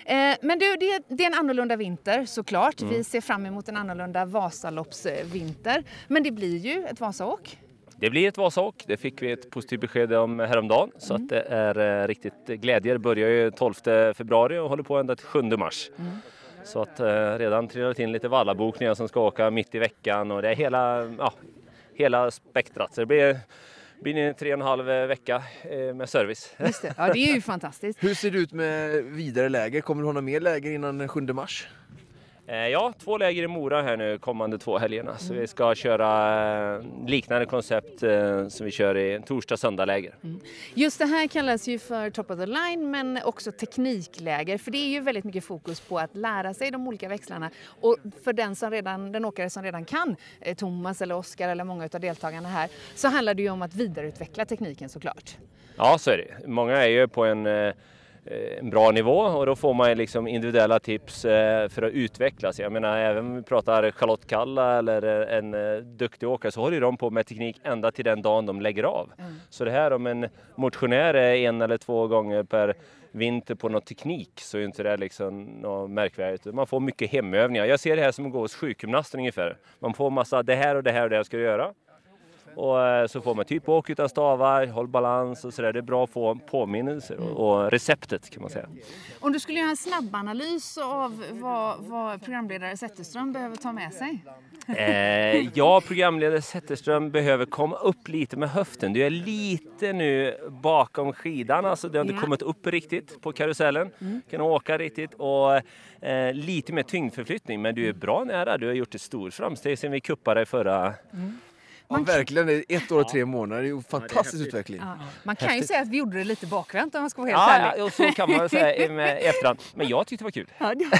Eh, men du, det, det är en annorlunda vinter såklart. Mm. Vi ser fram emot en annorlunda Vasaloppsvinter. Men det blir ju ett Vasaåk. Det blir ett Vasaåk. Det fick vi ett positivt besked om häromdagen. Så att det är eh, riktigt glädje. Det börjar ju 12 februari och håller på ända till 7 mars. Så att redan trillat in lite vallabokningar som ska åka mitt i veckan och det är hela, ja, hela spektrat. Så det blir, blir en tre och en halv vecka eh, med service. Just det. Ja, det är ju fantastiskt. Hur ser det ut med vidare läger? Kommer du ha några mer läger innan den 7 mars? Eh, Ja, två läger i Mora här nu kommande två helgerna. Så vi ska köra eh, liknande koncept eh, som vi kör i torsdag söndag läger. Just det här kallas ju för top of the line men också teknikläger för det är ju väldigt mycket fokus på att lära sig de olika växlarna och för den, som redan, den åkare som redan kan, Thomas eller Oskar eller många av deltagarna här, så handlar det ju om att vidareutveckla tekniken såklart. Ja, så är det. Många är ju på en, en bra nivå och då får man liksom individuella tips eh, för att utvecklas. Jag menar, även om vi pratar Charlotte Kalla eller eh, en eh, duktig åkare så håller de på med teknik ända till den dagen de lägger av. Så det här om en motionär är en eller två gånger per vinter på någon teknik så är inte det liksom något märkvärdigt. Man får mycket hemövningar. Jag ser det här som att gå hos sjukgymnasten ungefär. Man får massa det här och det här och det här ska du göra. Och eh, så får man typ åk utan stavar, håll balans och sådär. Det är bra att få påminnelser och, receptet kan man säga. Om du skulle göra en snabbanalys av vad, vad programledare Zetterström behöver ta med sig? Eh, ja, programledare Zetterström behöver komma upp lite med höften. Du är lite nu bakom skidan, alltså det har inte Ja. kommit upp riktigt på karusellen. Kan åka riktigt och eh, lite mer tyngdförflyttning. Men du är bra nära. Du har gjort ett stort framsteg sen vi kuppade förra Ja, verkligen. Ett år och tre månader. Det är ju en fantastisk utveckling. Ja. Man kan ju säga att vi gjorde det lite bakvänt om man ska vara helt Ja, ärlig. ja, och så kan man säga i med- efterhand. Men jag tyckte det var kul. Ja, det-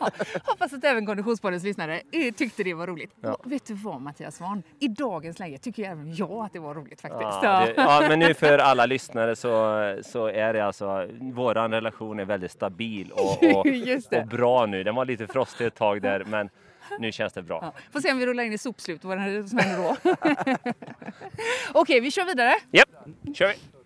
Ja, Hoppas att även Konditionspoddens lyssnare eh, tyckte det var roligt. Ja. Och vet du vad Mattias Svahn? I dagens läge tycker även jag att det var roligt faktiskt. Ja, det, ja, men nu för alla lyssnare så, så är det alltså, våran relation är väldigt stabil och, och, och bra nu. Den var lite frostig ett tag där, men nu känns det bra. Ja, får se om vi rullar in i sopslut vad det som händer då. Okej, vi kör vidare. Japp, kör vi!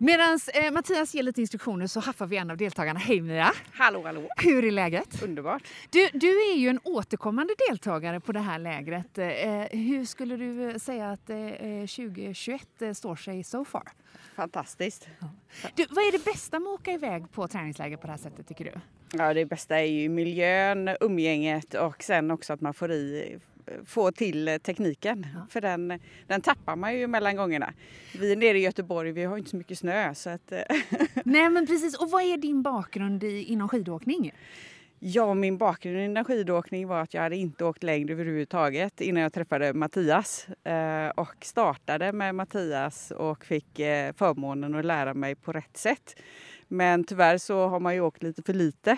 Medan eh, Mattias ger lite instruktioner så haffar vi en av deltagarna. Hej Mia! Hallå, hallå. Hur är läget? Underbart. Du, du är ju en återkommande deltagare på det här lägret. Eh, hur skulle du eh, säga att eh, 2021 eh, står sig so far? Fantastiskt. Du, vad är det bästa med att åka iväg på träningsläger på det här sättet tycker du? Ja, det bästa är ju miljön, umgänget och sen också att man får, i, får till eh, tekniken. För den, den tappar man ju mellan gångerna. Vi nere i Göteborg, vi har inte så mycket snö så att eh, Nej men precis, och vad är din bakgrund i, inom skidåkning? Ja, min bakgrund inom skidåkning var att jag hade inte åkt längre överhuvudtaget innan jag träffade Mattias. Eh, och startade med Mattias och fick förmånen att lära mig på rätt sätt. Men tyvärr så har man ju åkt lite för lite.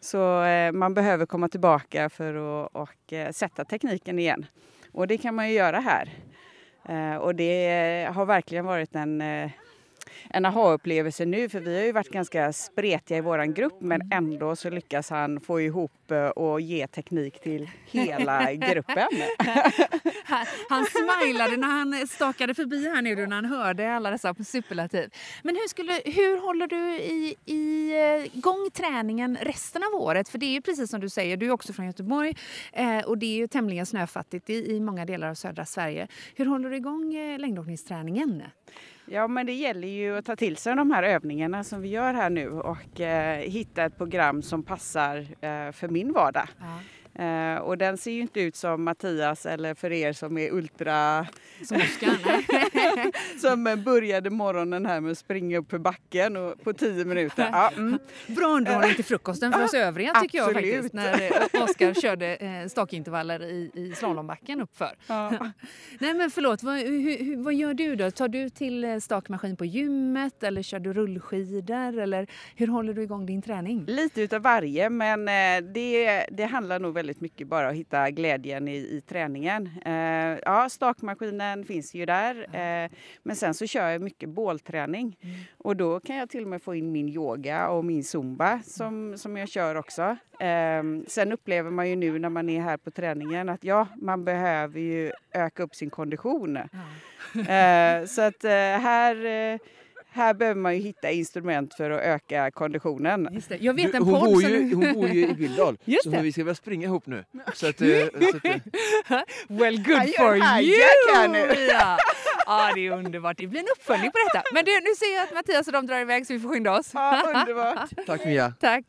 Så eh, man behöver komma tillbaka för att och, eh, sätta tekniken igen. Och det kan man ju göra här. Eh, och det har verkligen varit en eh, en aha-upplevelse nu för vi har ju varit ganska spretiga i våran grupp men ändå så lyckas han få ihop eh, och ge teknik till hela gruppen. Han, han smilade när han stakade förbi här nu när han hörde alla dessa superlativ. Men hur, skulle, hur håller du i, i eh, gång träningen resten av året? För det är ju precis som du säger, du är också från Göteborg eh, och det är ju tämligen snöfattigt i, i många delar av södra Sverige. Hur håller du igång eh, längdåkningsträningen? Ja men det gäller ju att ta till sig de här övningarna som vi gör här nu och eh, hitta ett program som passar eh, för min vardag. Ja. Eh, och den ser ju inte ut som Mattias eller för er som är ultra... Som Oskar? som började morgonen här med att springa upp för backen och på tio minuter. Ja, mm. Bra underhållning till frukosten för oss övriga tycker jag Absolut. faktiskt. När eh, Oskar körde eh, stakintervaller i, i slalombacken uppför. Ja. Nej men förlåt, vad, hur, vad gör du då? Tar du till eh, stakmaskin på gymmet eller kör du rullskidor eller hur håller du igång din träning? Lite utav varje, men det, det handlar nog väldigt mycket bara om att hitta glädjen i, i träningen. Ja, stakmaskinen finns ju där, men sen så kör jag mycket bålträning. Och då kan jag till och med få in min yoga och min zumba som, som jag kör också. Eh, sen upplever man ju nu när man är här på träningen att ja, man behöver ju öka upp sin kondition. Eh, så att eh, här, eh, här behöver man ju hitta instrument för att öka konditionen. Just det. Jag vet Du, en hon, podd bor som... ju, hon bor ju i Billdal, Just så det. vi ska väl springa ihop nu. Så att, eh, så att, eh, Well good for här nu. you! Ja. ja, det är underbart. Det blir en uppföljning på detta. Men du, nu ser jag att Mattias och de drar iväg så vi får skynda oss. Ja, underbart! tack Mia! Tack.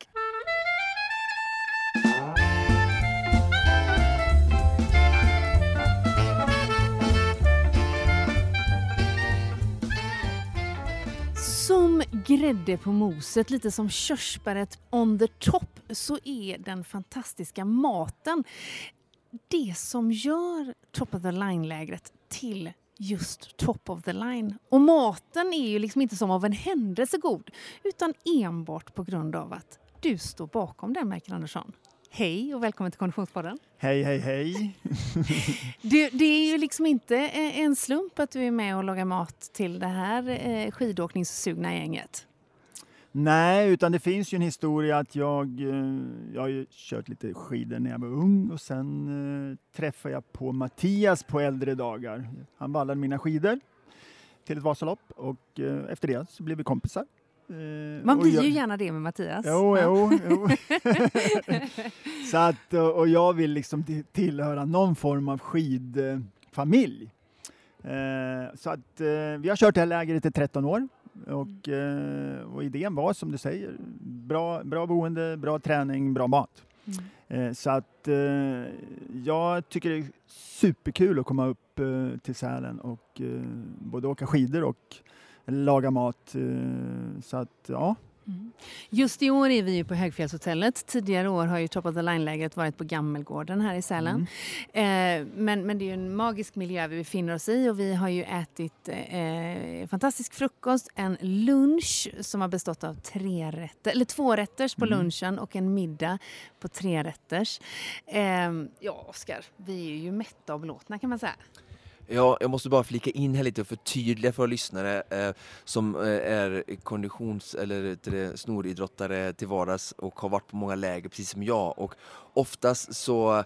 Grädde på moset, lite som körsbäret on the top, så är den fantastiska maten det som gör top of the line-lägret till just top of the line. Och maten är ju liksom inte som av en händelse god, utan enbart på grund av att du står bakom den, Michael Andersson. Hej och välkommen till Konditionspodden. Hej, hej, hej. Du, det är ju liksom inte eh, en slump att du är med och lagar mat till det här eh, skidåkningssugna gänget. Nej, utan det finns ju en historia att jag, eh, jag har ju kört lite skidor när jag var ung och sen träffade jag på Mattias på äldre dagar. Han vallade mina skidor till ett Vasalopp och efter det så blev vi kompisar. Eh, Man blir jag- ju gärna det med Mattias. Jo, jo, jo. så att, och- jag vill liksom ti- tillhöra någon form av skidfamilj. Eh, så att eh, vi har kört det här lägret i 13 år och, och idén var som du säger, bra, bra boende, bra träning, bra mat. Mm. Så att jag tycker det är superkul att komma upp till Sälen och både åka skidor och laga mat. Eh, så att ja, Mm. Just i år är vi ju på Högfjällshotellet. Tidigare år har ju Top of the Line-lägret varit på Gammelgården här i Sälen. Mm. Eh, men, men det är ju en magisk miljö vi befinner oss i och vi har ju ätit eh, fantastisk frukost, en lunch som har bestått av tre rätter, eller två rätters på Mm. lunchen och en middag på tre rätters. Eh, ja, Oskar, vi är ju mätta och belåtna kan man säga. Ja, jag måste bara flika in här lite och förtydliga för lyssnare eh, som eh, är konditions eller det, snoridrottare till vardags och har varit på många läger precis som jag. Och oftast så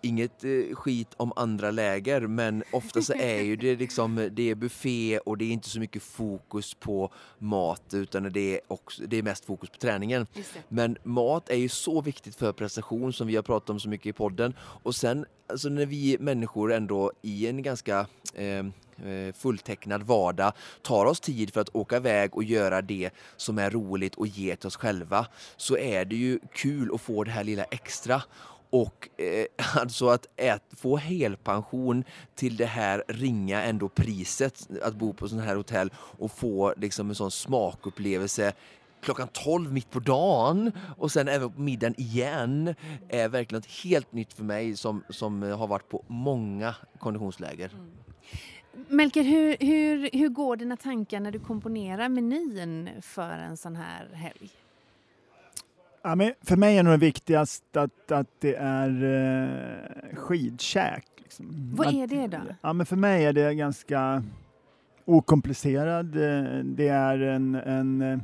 Inget eh, skit om andra läger men ofta så är ju det liksom det är buffé och det är inte så mycket fokus på mat utan det är, också, det är mest fokus på träningen. Men mat är ju så viktigt för prestation som vi har pratat om så mycket i podden. Och sen alltså när vi människor ändå i en ganska eh, eh, fulltecknad vardag tar oss tid för att åka iväg och göra det som är roligt och ge till oss själva så är det ju kul att få det här lilla extra. Och eh, alltså att ät, få helpension till det här ringa ändå priset att bo på sådana här hotell och få liksom en sån smakupplevelse klockan 12 mitt på dagen och sen även på middagen igen är verkligen något helt nytt för mig som, som har varit på många konditionsläger. Mm. Melker, hur, hur, hur går dina tankar när du komponerar menyn för en sån här helg? Ja, men för mig är nog det viktigast att, att det är eh, skidkäk. Liksom. Vad att, är det då? Ja, men för mig är det ganska okomplicerad. Eh, Det är en, en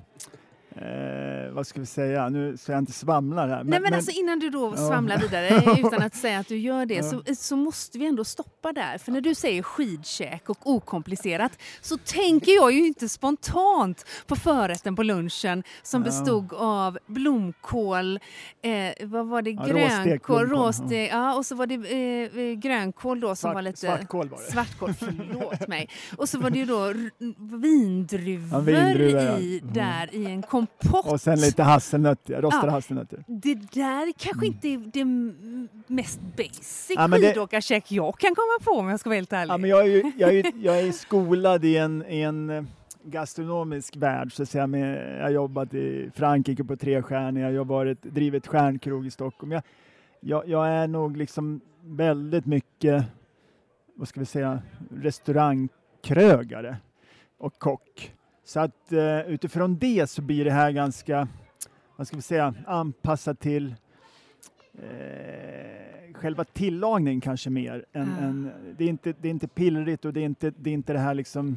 eh, vad ska vi säga, nu så jag inte svamlar här. Nej, men, alltså innan du då Ja. svamlar vidare utan att säga att du gör det Ja. så, så måste vi ändå stoppa där. För när du säger skidkäk och okomplicerat så tänker jag ju inte spontant på förrätten på lunchen som Ja. bestod av blomkål, eh, vad var det, Ja, grönkål, råstek, ja. och så var det eh, eh, grönkål då som Svart- var lite... svartkål var det. Svartkål, förlåt mig. Och så var det ju då vindruvor, Ja, vindruvor, ja. i, Mm. där i en komponent Kompott. Och sen lite hasselnötter, rostade Ja. hasselnötter. Det där kanske inte är det mest basic Ja, men det- skidåkarkäk jag kan komma på om jag ska vara helt ärlig. Ja, men jag, är ju, jag, är, jag är skolad i en, i en eh, gastronomisk värld. Så att säga, med, jag har jobbat i Frankrike på tre stjärnor, jag har varit, drivit stjärnkrog i Stockholm. Jag, jag, jag är nog liksom väldigt mycket, vad ska vi säga, restaurangkrögare och kock. Så att eh, utifrån det så blir det här ganska, vad ska vi säga, anpassat till eh, själva tillagningen kanske mer. Än, Ah. än, det, är inte, det är inte pillrigt och det är inte det, är inte det här liksom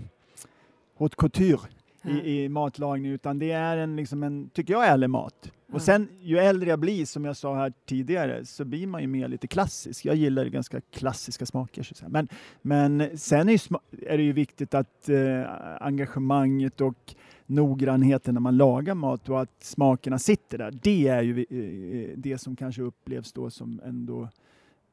haute couture I, i matlagning utan det är en, liksom en, tycker jag, ärlig mat. Och sen ju äldre jag blir, som jag sa här tidigare, så blir man ju mer lite klassisk. Jag gillar ganska klassiska smaker. Så. Men, men sen är, är det ju viktigt att eh, engagemanget och noggrannheten när man lagar mat och att smakerna sitter där. Det är ju eh, det som kanske upplevs då som ändå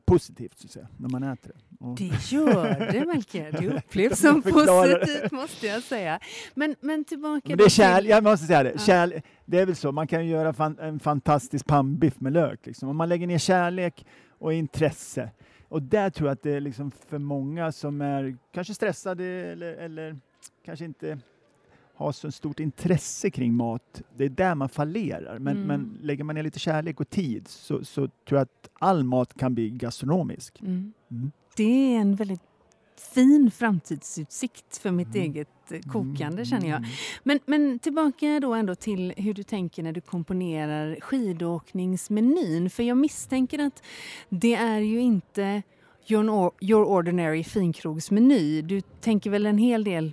positivt så att säga, när man äter det. Och, Det gör det Melker, det upplevs som positivt måste jag säga. Men, men tillbaka men det är då kärl, till- jag måste säga det, Ja. kärl, det är väl så, man kan ju göra fan, en fantastisk pannbiff med lök. Liksom. Om man lägger ner kärlek och intresse. Och där tror jag att det är liksom för många som är kanske stressade eller, eller kanske inte har så stort intresse kring mat. Det är där man fallerar. Men, Mm. men lägger man ner lite kärlek och tid så, så tror jag att all mat kan bli gastronomisk. Mm. Mm. Det är en väldigt fin framtidsutsikt för mitt Mm. eget eh, kokande Mm. känner jag. Men, men tillbaka då ändå till hur du tänker när du komponerar skidåkningsmenyn. För jag misstänker att det är ju inte your, your ordinary finkrogsmeny. Du tänker väl en hel del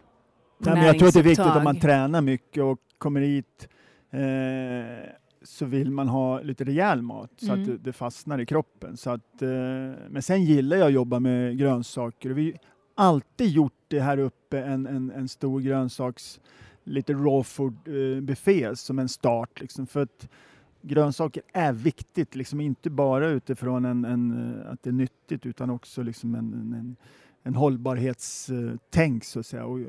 Nej, men jag tror att det är viktigt om man tränar mycket och kommer hit eh, så vill man ha lite rejäl mat så Mm. att det, fastnar i kroppen. Så att, eh, men sen gillar jag att jobba med grönsaker vi har alltid gjort det här uppe en, en, en stor grönsaks, lite raw food eh, buffé som en start. Liksom, för att grönsaker är viktigt, liksom inte bara utifrån en, en, eh, att det är nyttigt utan också liksom en, en, en, hållbarhetstänk så att säga. Och, eh,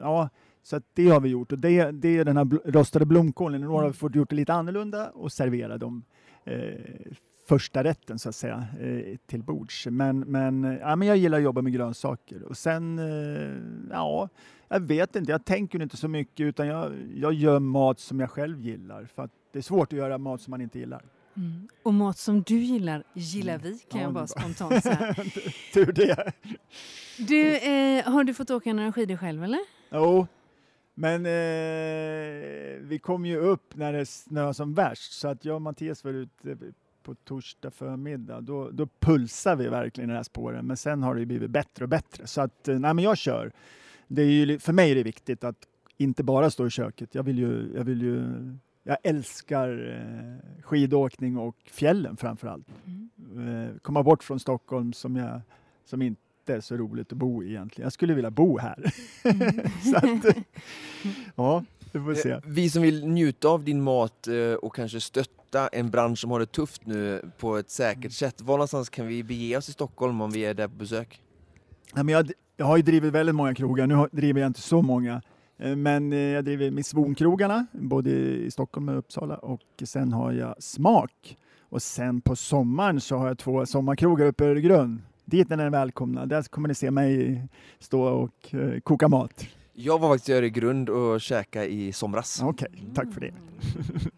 ja, så att det har vi gjort och det, det är den här rostade blomkålen. Nu har vi fått gjort det lite annorlunda och servera dem eh, första rätten så att säga eh, till bords. Men, men, eh, ja, men jag gillar att jobba med grönsaker och sen, eh, ja, jag vet inte, jag tänker inte så mycket utan jag, jag gör mat som jag själv gillar för att det är svårt att göra mat som man inte gillar. Mm. Och mat som du gillar, gillar vi kan Ja, jag det bara spontant säga. Tur det. Du, eh, har du fått åka några skidor själv eller? Jo, men eh, vi kom ju upp när det snöade som värst så att jag och Mattias var ute på torsdag förmiddag. Då, då pulsar vi verkligen i de här spåren men sen har det blivit bättre och bättre så att eh, nej men jag kör. Det är ju, för mig är det viktigt att inte bara stå i köket. Jag vill ju, jag vill ju jag älskar eh, skidåkning och fjällen framför allt. Mm. Eh, komma bort från Stockholm som, jag, som inte är så roligt att bo i egentligen. Jag skulle vilja bo här. så att, ja, vi får se. Eh, Vi som vill njuta av din mat och kanske stötta en bransch som har det tufft nu på ett säkert sätt. Var någonstans kan vi bege oss i Stockholm om vi är där på besök? Ja, men jag, jag har ju drivit väldigt många krogar, nu driver jag inte så många. Eh, Men eh, jag driver Miss både i Stockholm och Uppsala och sen har jag Smak. Och sen på sommaren så har jag två sommarkrogar uppe i Öregrund. Dit är ni välkomna, där kommer ni se mig stå och eh, koka mat. Jag var faktiskt i Öregrund och käkade i somras. Okej, tack för det.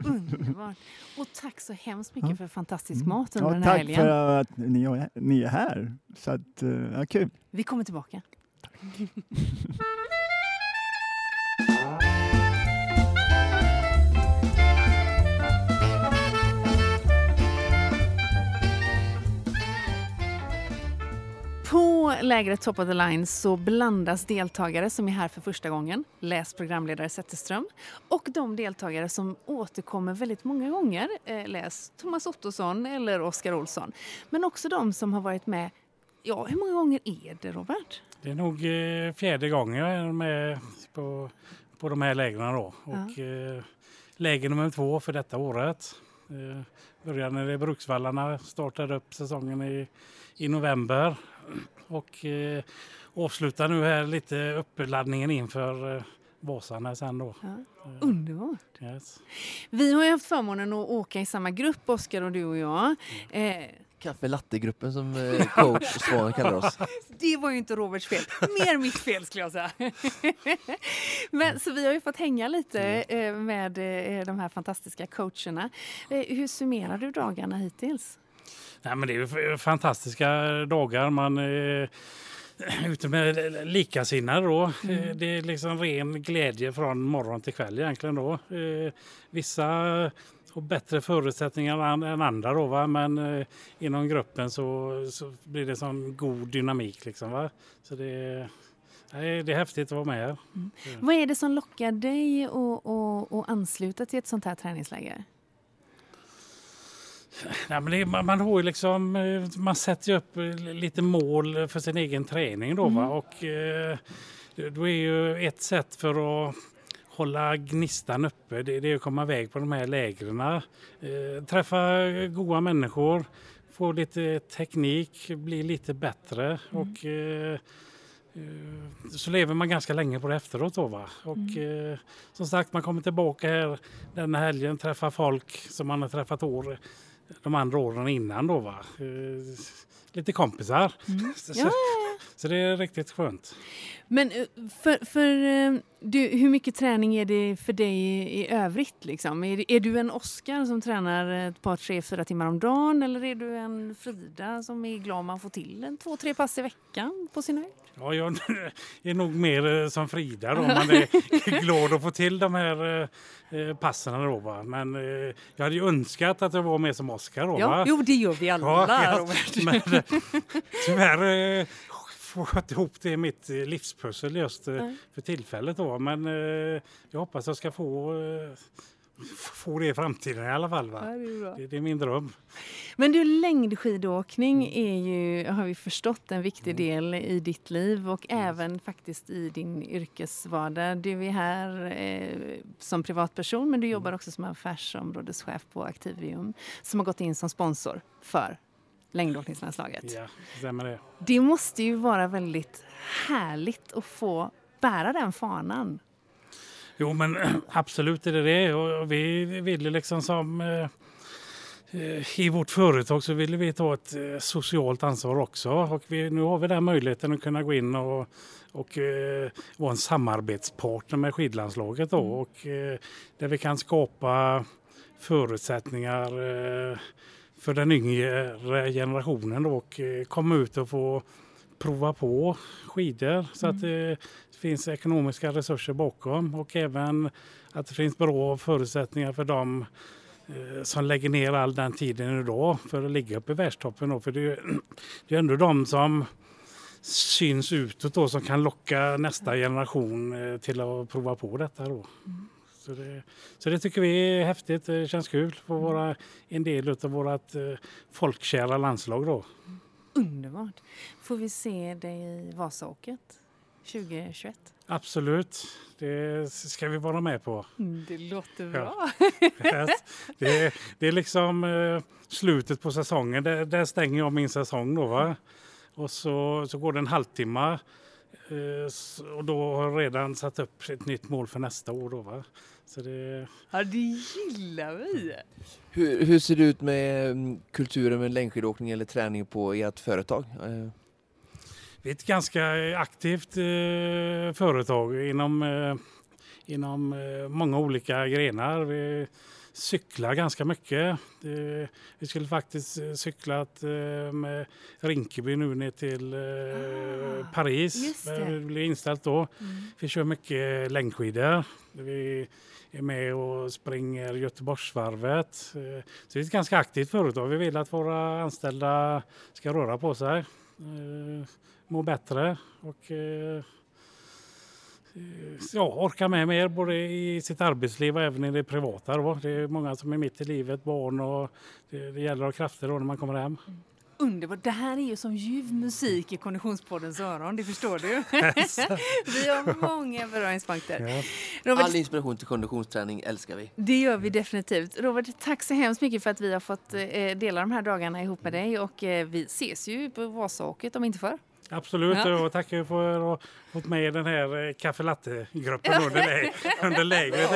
Underbart. Och tack så hemskt mycket Ja. för fantastisk Mm. mat under Ja, den här tack helgen. för att ni är, ni är här. Så att, ja, kul. Vi kommer tillbaka. På lägret Top of the Line så blandas deltagare som är här för första gången, läs programledare Zetterström, och de deltagare som återkommer väldigt många gånger, eh, läs Thomas Ottosson eller Oskar Olsson. Men också de som har varit med, ja hur många gånger är det Robert? Det är nog eh, fjärde gången jag är med på, på de här lägren då. Och eh, läger nummer två för detta året. Eh, började när Bruksvallarna startade upp säsongen i, i november. Och eh, avslutar nu här lite uppladdningen inför eh, Vasarna sen då. Ja. Underbart! Yes. Vi har ju haft förmånen att åka i samma grupp, Oskar och du och jag. Eh, Kaffe latte-gruppen som eh, coach Svan kallar oss. det var ju inte Roberts fel, mer mitt fel skulle jag säga. Men, så vi har ju fått hänga lite eh, med eh, de här fantastiska coacherna. Eh, hur summerar du dagarna hittills? Nej, men det är fantastiska dagar. Man är ute med likasinnade då. Eh, Det är liksom ren glädje från morgon till kväll egentligen då. Eh, Vissa har bättre förutsättningar än andra då va? men eh, inom gruppen så, så blir det sån god dynamik liksom va. Så det, nej, det är häftigt att vara med här. Vad är det som lockar dig att ansluta till ett sånt här träningsläger? Nej, men det, man, man har liksom, eh, man sätter ju upp eh, lite mål för sin egen träning då va? och eh, det- då är ju ett sätt för att hålla gnistan uppe, det, det är att komma iväg på de här lägren. Eh, träffa goda människor, få lite teknik, bli lite bättre och eh, eh, så lever man ganska länge på det efteråt då va. Och eh, som sagt man kommer tillbaka här den här helgen, träffar folk som man har träffat år, de andra åren innan då va. Eh, lite kompisar. Så, Ja, ja, så det är riktigt skönt. Men eh, för, för eh, du, hur mycket träning är det för dig i, övrigt? Liksom? Är, är du en Oskar som tränar ett par, tre, fyra timmar om dagen eller är du en Frida som är glad man får till en två, tre pass i veckan på sin höjd? Ja, jag är nog mer eh, som Frida då. Man är glad att få till de här passen då va. Men jag hade ju önskat att jag var mer som Oskar då Ja, va. jo, det gör vi alla. Ja, ja, Robert. men tyvärr inte ihop det i mitt eh, livspussel just Nej. för tillfället då. Men eh, jag hoppas jag ska få, få det i framtiden i alla fall. Va? Ja, det är. Det, är min dröm. Men du, längdskidåkning är ju, har vi förstått, en viktig del i ditt liv och även faktiskt i din yrkesvardag. Du är här eh, som privatperson men du jobbar också som affärsområdeschef på Activium som har gått in som sponsor för längdåkningslandslaget. Ja, stämmer det. Det måste ju vara väldigt härligt att få bära den fanan. Jo, men absolut är det det. Och vi vill ju liksom som eh, eh, i vårt företag så vill vi ta ett eh, socialt ansvar också. Och vi, nu har vi den möjligheten att kunna gå in och, och eh, vara en samarbetspartner med skidlandslaget. Då, och, eh, där vi kan skapa förutsättningar eh, för den yngre generationen då, och eh, komma ut och få prova på skidor så att det finns ekonomiska resurser bakom och även att det finns bra förutsättningar för dem eh, som lägger ner all den tiden idag för att ligga uppe i världstoppen. Då. För det är, det är ändå de som syns utåt då, som kan locka nästa generation eh, till att prova på detta. Då. Så, det, så det tycker vi är häftigt. Det känns kul att få vara en del av vårt eh, folkkära landslag. Då. Underbart! Får vi se dig i Vasaåket 2021? Absolut, det ska vi vara med på. Mm, det låter bra. det, är, det är liksom eh, slutet på säsongen. Där, där stänger jag min säsong då. Va? Och så, så går det en halvtimme. Eh, och då har jag redan satt upp ett nytt mål för nästa år. Då, va? Så det, Ja, det gillar vi! Hur, hur ser det ut med mm, kulturen med längdskidåkning eller träning på ert företag? Eh, vi är ett ganska aktivt eh, företag inom, eh, inom eh, många olika grenar. Vi cyklar ganska mycket. Eh, vi skulle faktiskt eh, cyklat eh, med Rinkeby nu ner till eh, Paris. Men det blev inställt då. Vi kör mycket längdskidor. Vi är med och springer Göteborgsvarvet. Eh, så det är ett ganska aktivt företag. Vi vill att våra anställda ska röra på sig, eh, må bättre och eh, ja, orka med mer både i sitt arbetsliv och även i det privata. Då. Det är många som är mitt i livet, barn och det, det gäller att ha krafter då när man kommer hem. Mm. Underbart! Det här är ju som ljuv musik i Konditionspoddens öron, det förstår du. vi har många beröringspunkter. Ja. Robert, All inspiration till konditionsträning älskar vi. det gör vi definitivt. Robert, tack så hemskt mycket för att vi har fått eh, dela de här dagarna ihop med dig och eh, vi ses ju på Vasaåket om inte förr. Absolut, Ja. och tackar för att ha fått med i den här eh, kaffe-latte-gruppen under, under lägret.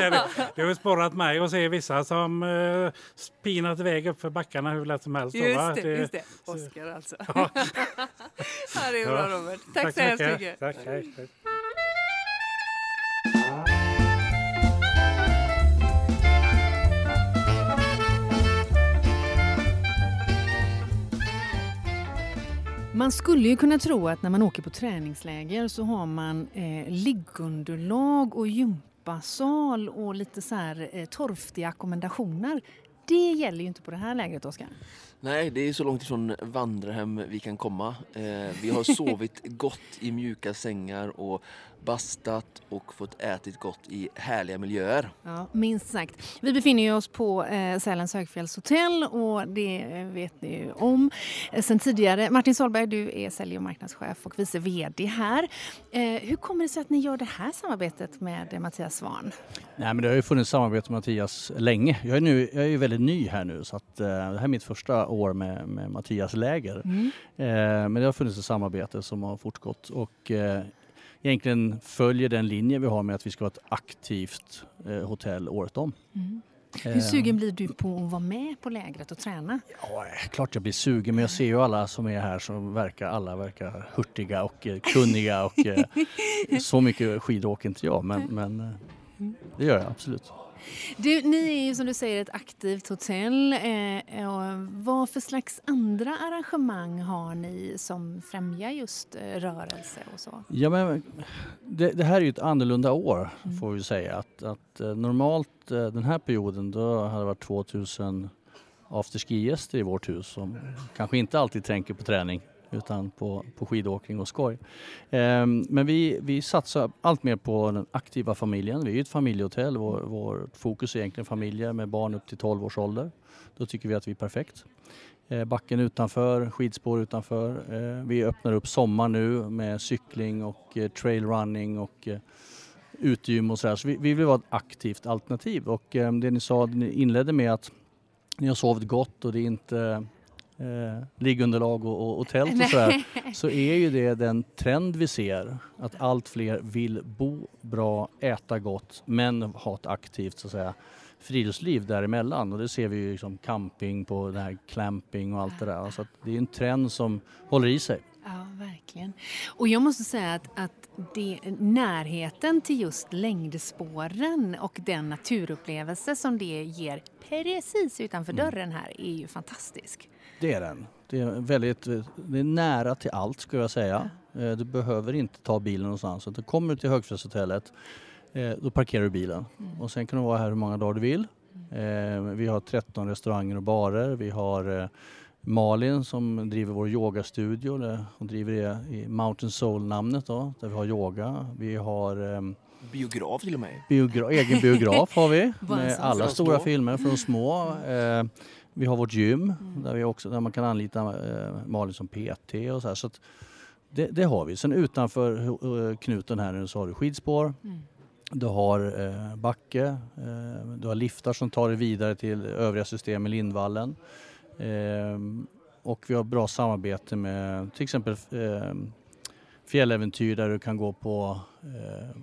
Det, har sporrat mig att se vissa som uh, spinat iväg upp för backarna hur lätt som helst. Just det, just det. Oskar alltså. Ja. ja, det är bra. Robert. Tack, så hemskt mycket. Tack, hej, Man skulle ju kunna tro att när man åker på träningsläger så har man eh, liggunderlag och gympasal och lite så här eh, torftiga ackommendationer. Det gäller ju inte på det här lägret, Oskar. Nej, det är så långt ifrån vandrarhem vi kan komma. Eh, vi har sovit gott i mjuka sängar och bastat och fått ätit gott i härliga miljöer. Ja, minst sagt. Vi befinner ju oss på eh, Sälens högfjällshotell och det eh, vet ni ju om eh, sen tidigare. Martin Solberg, du är sälj och marknadschef och vice VD här. Eh, hur kommer det sig att ni gör det här samarbetet med eh, Mattias Svan? Nej, men det har ju funnits samarbete med Mattias länge. Jag är, nu, jag är ju väldigt ny här nu så att, eh, det här är mitt första år med, med Mattias läger. Mm. Eh, men det har funnits ett samarbete som har fortgått och eh, egentligen följer den linje vi har med att vi ska vara ett aktivt eh, hotell året om. Mm. Eh, Hur sugen blir du på att vara med på lägret och träna? Ja, eh, klart jag blir sugen men jag ser ju alla som är här som verkar, alla verkar hurtiga och eh, kunniga och eh, så mycket skidåker inte jag men, men det gör jag absolut. Du, ni är ju som du säger ett aktivt hotell. Eh, och vad för slags andra arrangemang har ni som främjar just eh, rörelse och så? Ja, men det, det här är ju ett annorlunda år får vi säga. Att, att eh, normalt eh, den här perioden då hade det varit 2000 afterski-gäster i vårt hus som kanske inte alltid tänker på träning utan på, på skidåkning och skoj. Ehm, men vi, vi satsar allt mer på den aktiva familjen. Vi är ju ett familjehotell. Vår, vårt fokus är egentligen familjer med barn upp till 12 års ålder. Då tycker vi att vi är perfekt. Ehm, backen utanför, skidspår utanför. Ehm, vi öppnar upp sommar nu med cykling och eh, trailrunning och eh, utegym och sådär. Så vi, vi vill vara ett aktivt alternativ och eh, det ni sa, ni inledde med att ni har sovit gott och det är inte eh, liggunderlag och, och, och tält och sådär. Så är ju det den trend vi ser att allt fler vill bo bra, äta gott men ha ett aktivt så att säga friluftsliv däremellan och det ser vi ju liksom camping på det här clamping och allt det där. Så det är en trend som håller i sig. Ja, verkligen. Och jag måste säga att, att det, närheten till just längdspåren och den naturupplevelse som det ger precis utanför Mm. dörren här är ju fantastisk. Det är den. Det är, väldigt, det är nära till allt skulle jag säga. Eh, Du behöver inte ta bilen någonstans. Så du kommer till Högfjällshotellet, eh, då parkerar du bilen. Och sen kan du vara här hur många dagar du vill. Eh, Vi har 13 restauranger och barer. Vi har eh, Malin som driver vår yogastudio. Hon driver det i Mountain Soul-namnet då, där vi har yoga. Vi har ehm, Biograf till och med. Biogra egen biograf har vi med alla stora filmer från små. Vi har vårt gym där, vi också, där man kan anlita eh, Malin som PT och så här. Så att det, det har vi. Sen utanför eh, knuten här nu så har du skidspår. Mm. Du har eh, backe. Eh, du har liftar som tar dig vidare till övriga system i Lindvallen. Eh, och vi har bra samarbete med till exempel eh, fjälläventyr där du kan gå på eh,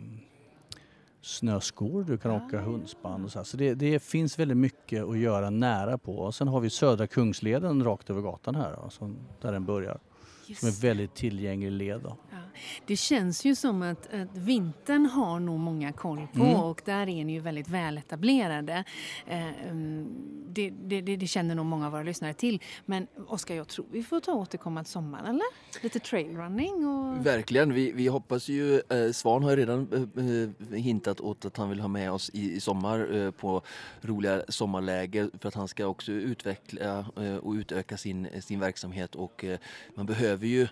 snöskor, du kan åka hundspann och så här. Så det, det finns väldigt mycket att göra nära på. Och sen har vi Södra Kungsleden rakt över gatan här, som, där den börjar. Som är Just väldigt tillgänglig led. Då. Ja. Det känns ju som att, att vintern har nog många koll på Mm. och där är ni ju väldigt väletablerade. Eh, mm, det, det, det, känner nog många av våra lyssnare till. Men Oskar, jag tror vi får ta återkomma till sommaren, eller? Lite trailrunning och... Verkligen. Vi, vi hoppas ju, eh, Svan har ju redan eh, hintat åt att han vill ha med oss i, i sommar eh, på roliga sommarläger för att han ska också utveckla och utöka sin, sin verksamhet och man behöver ju,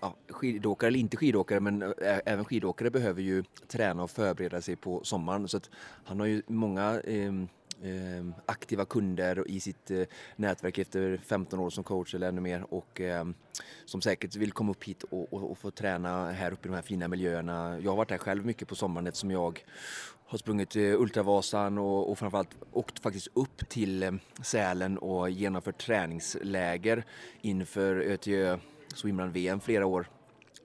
ja, skidåkare eller inte skidåkare men eh, även skidåkare behöver ju träna och förbereda sig på sommaren. Så att han har ju många eh, eh, aktiva kunder i sitt eh, nätverk efter 15 år som coach eller ännu mer. Och eh, som säkert vill komma upp hit och, och, och få träna här uppe i de här fina miljöerna. Jag har varit här själv mycket på sommaren eftersom jag har sprungit eh, Ultravasan och, och framförallt åkt faktiskt upp till eh, Sälen och genomfört träningsläger inför ÖTÖ Swimrun VM flera år.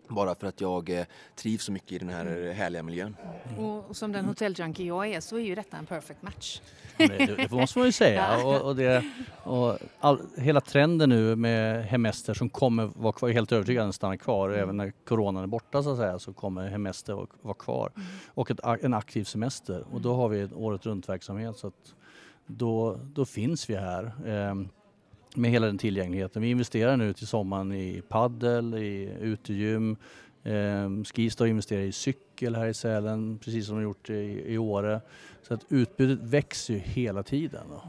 Bara för att jag eh, trivs så mycket i den här härliga miljön. Och som den hotelljunkie jag är så är ju detta en perfect match. Det, det måste man ju säga. Och, och, det, och all, hela trenden nu med hemester som kommer vara kvar, helt övertygad att stanna kvar. Mm. Även när coronan är borta så att säga så kommer hemester vara kvar. Mm. Och ett, en aktiv semester. Och då har vi året runt verksamhet. Så att då, då finns vi här. Eh, med hela den tillgängligheten. Vi investerar nu till sommaren i paddel, i utegym. Eh, Skistar investerar i cykel här i Sälen, precis som de gjort i, i Åre. Så att utbudet växer ju hela tiden. Då.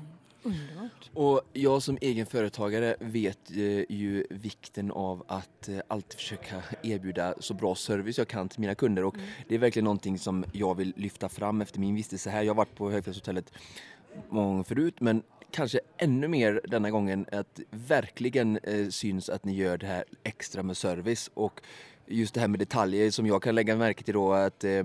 Underbart. Och jag som egen företagare vet eh, ju vikten av att eh, alltid försöka erbjuda så bra service jag kan till mina kunder och mm. det är verkligen någonting som jag vill lyfta fram efter min vistelse här. Jag har varit på Högfjällshotellet många gånger förut men kanske ännu mer denna gången att verkligen eh, syns att ni gör det här extra med service och just det här med detaljer som jag kan lägga märke till då att eh,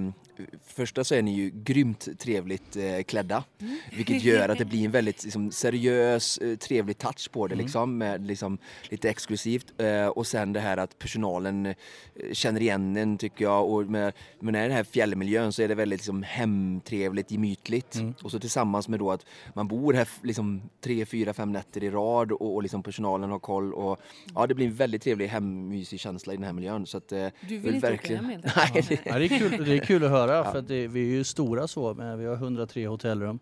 första så är ni ju grymt trevligt eh, klädda. Mm. Vilket gör att det blir en väldigt liksom, seriös, eh, trevlig touch på det mm. liksom, med, liksom, lite exklusivt. Eh, och sen det här att personalen eh, känner igen en tycker jag. Och med, med den här fjällmiljön så är det väldigt liksom, hemtrevligt, gemytligt. Mm. Och så tillsammans med då att man bor här liksom, tre, fyra, fem nätter i rad och, och liksom personalen har koll. Och, ja, det blir en väldigt trevlig hemmysig känsla i den här miljön. Så att, eh, du vill inte verkligen... åka hem Nej, det... Ja, det, är kul, det är kul att höra ja. för det, vi är ju stora så, men vi har 103 hotellrum.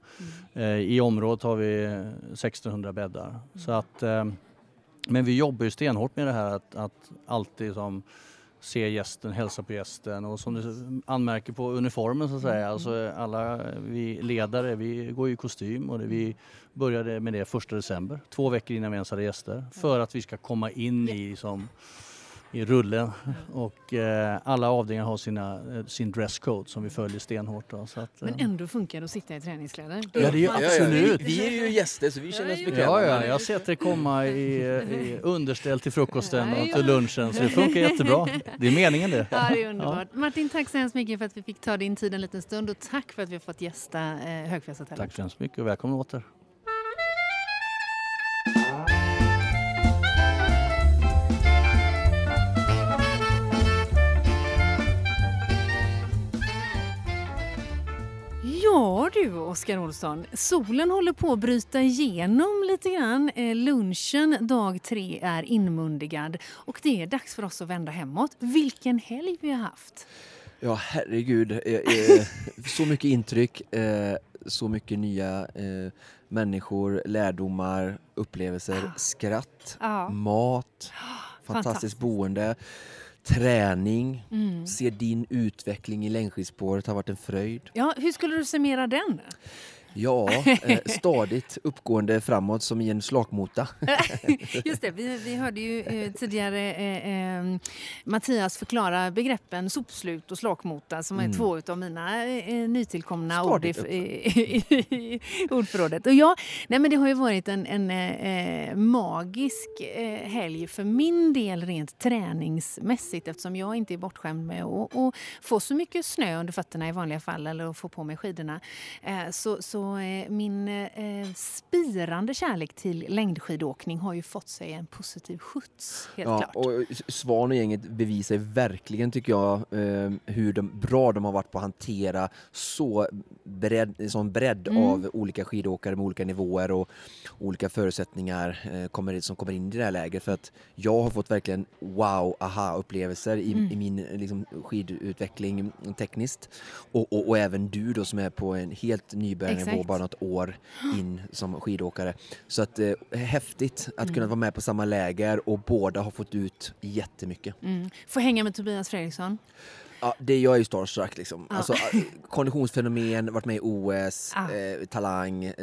Mm. Eh, I området har vi 1600 bäddar. Mm. Så att, eh, men vi jobbar ju stenhårt med det här att, att alltid som se gästen, hälsa på gästen och som du anmärker på uniformen så att säga. Mm. Alltså alla vi ledare, vi går i kostym och det, vi började med det första december, två veckor innan vi ens hade gäster. För att vi ska komma in i som i rullen och eh, alla avdelningar har sina, eh, sin dresscode som vi följer stenhårt. Då, så att, Men eh, ändå funkar det att sitta i träningskläder? Ja, det är absolut. Ja, vi, vi, är ju gäster så vi känner oss bekväma. Ja, ja, jag har sett det komma i, i underställ till frukosten och till lunchen så det funkar jättebra. Det är meningen det. Ja, det är underbart. Ja. Martin, tack så hemskt mycket för att vi fick ta din tid en liten stund och tack för att vi har fått gästa eh, Högfjällshotellet. Tack så hemskt mycket och välkommen åter. Du Oskar Olsson, solen håller på att bryta igenom lite grann. Eh, lunchen dag tre är inmundigad och det är dags för oss att vända hemåt. Vilken helg vi har haft! Ja herregud, eh, eh, så mycket intryck, så mycket nya människor, lärdomar, upplevelser, ah. skratt, mat, fantastiskt boende träning, mm. se din utveckling i längdskidspåret har varit en fröjd. Ja, hur skulle du summera den? Ja, eh, stadigt uppgående framåt som i en slakmota. Just det, vi, vi hörde ju eh, tidigare eh, eh, Mattias förklara begreppen sopslut och slakmota som är mm. två av mina nytillkomna ord i, i, i, ordförrådet. Och ja, nej men det har ju varit en, en magisk helg för min del rent träningsmässigt eftersom jag inte är bortskämd med att få så mycket snö under fötterna i vanliga fall eller att få på mig skidorna. så, så så eh, min eh, spirande kärlek till längdskidåkning har ju fått sig en positiv skjuts. Helt ja, klart. Och Svan och gänget bevisar verkligen, tycker jag, eh, hur de, bra de har varit på att hantera så bredd, sån bredd mm. av olika skidåkare med olika nivåer och olika förutsättningar kommer, som kommer in i det här läget. För att jag har fått verkligen wow, aha-upplevelser i, mm. i, min liksom, skidutveckling tekniskt. Och, och, och, även du då som är på en helt nybörjare nivå bara något år in som skidåkare. Så att eh, häftigt att mm. kunna vara med på samma läger och båda har fått ut jättemycket. Mm. Få hänga med Tobias Fredriksson. Ja, det, jag är ju starstruck liksom. Ja. Alltså, eh, konditionsfenomen, varit med i OS, ja. eh, talang. Eh,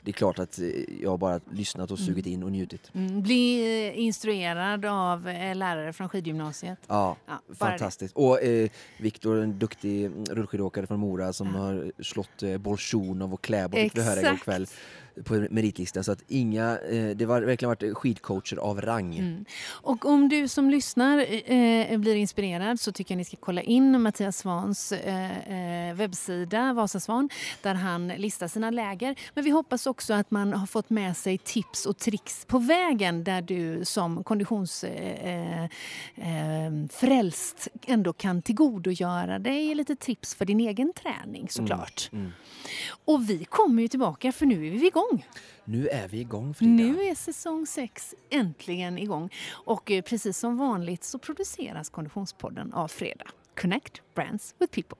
det är klart att eh, jag bara lyssnat och sugit mm. in och njutit. Mm. Bli eh, instruerad av lärare från skidgymnasiet. Ja, ja fantastiskt. Det. Och eh, Viktor, en duktig rullskidåkare från Mora som har slått eh, Bolsjunov och Kläbo fick vi höra igår kväll. På meritlistan. Så att inga, eh, det har verkligen varit skidcoacher av rang. Mm. Och om du som lyssnar eh, blir inspirerad så tycker jag ni ska kolla in Mattias Svans eh, eh, webbsida Vasasvan där han listar sina läger. Men vi hoppas också att man har fått med sig tips och tricks på vägen där du som konditionsfrälst eh, eh, ändå kan tillgodogöra dig lite tips för din egen träning såklart. Mm. Mm. Och vi kommer ju tillbaka för nu är vi igång. Nu är vi igång Frida. Nu är säsong 6 äntligen igång. Och eh, precis som vanligt så produceras Konditionspodden av Fredag. Connect Brands with People.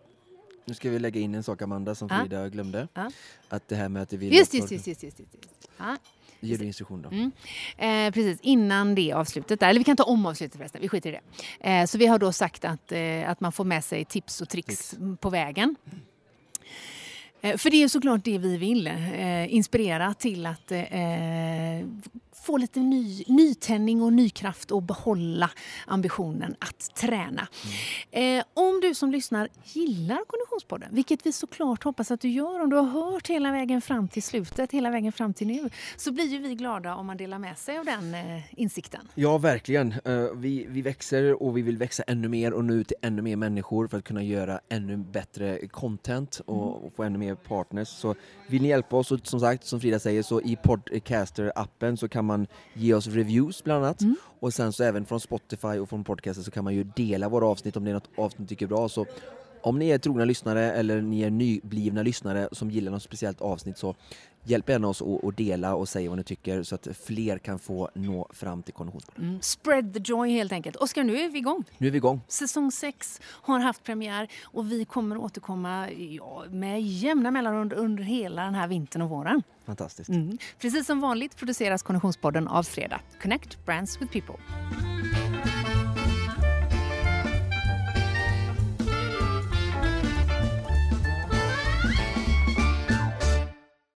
Nu ska vi lägga in en sak Amanda som Frida ah. glömde. Ah. Att det här med att det vill... Just, just, just, just, just, just. Ah. Ger du instruktion då? Mm. Eh, precis, innan det avslutet, där, eller vi kan ta om avslutet förresten, vi skiter i det. Eh, så vi har då sagt att, eh, att man får med sig tips och tricks tips. på vägen. Mm. Eh, för det är såklart det vi vill, eh, inspirera till att eh, få lite ny, nytändning och ny kraft och behålla ambitionen att träna. Mm. Eh, om du som lyssnar gillar Konditionspodden, vilket vi såklart hoppas att du gör om du har hört hela vägen fram till slutet, hela vägen fram till nu, så blir ju vi glada om man delar med sig av den eh, insikten. Ja, verkligen. Uh, vi, vi växer och vi vill växa ännu mer och nå ut till ännu mer människor för att kunna göra ännu bättre content och, mm. och få ännu mer partners. Så vill ni hjälpa oss, och som sagt, som Frida säger, så i Podcaster-appen så kan man ge oss reviews bland annat. Mm. Och sen så även från Spotify och från podcasten så kan man ju dela våra avsnitt om det är något avsnitt ni tycker är bra. Så om ni är trogna lyssnare eller ni är nyblivna lyssnare som gillar något speciellt avsnitt så hjälp gärna oss att dela och säga vad ni tycker så att fler kan få nå fram till Konditionspodden. Mm. Spread the joy helt enkelt. Oskar, nu är vi igång. Nu är vi igång. Säsong 6 har haft premiär och vi kommer återkomma ja, med jämna mellanrum under, hela den här vintern och våren. Fantastiskt. Mm. Precis som vanligt produceras Konditionspodden av Fredag. Connect Brands with People.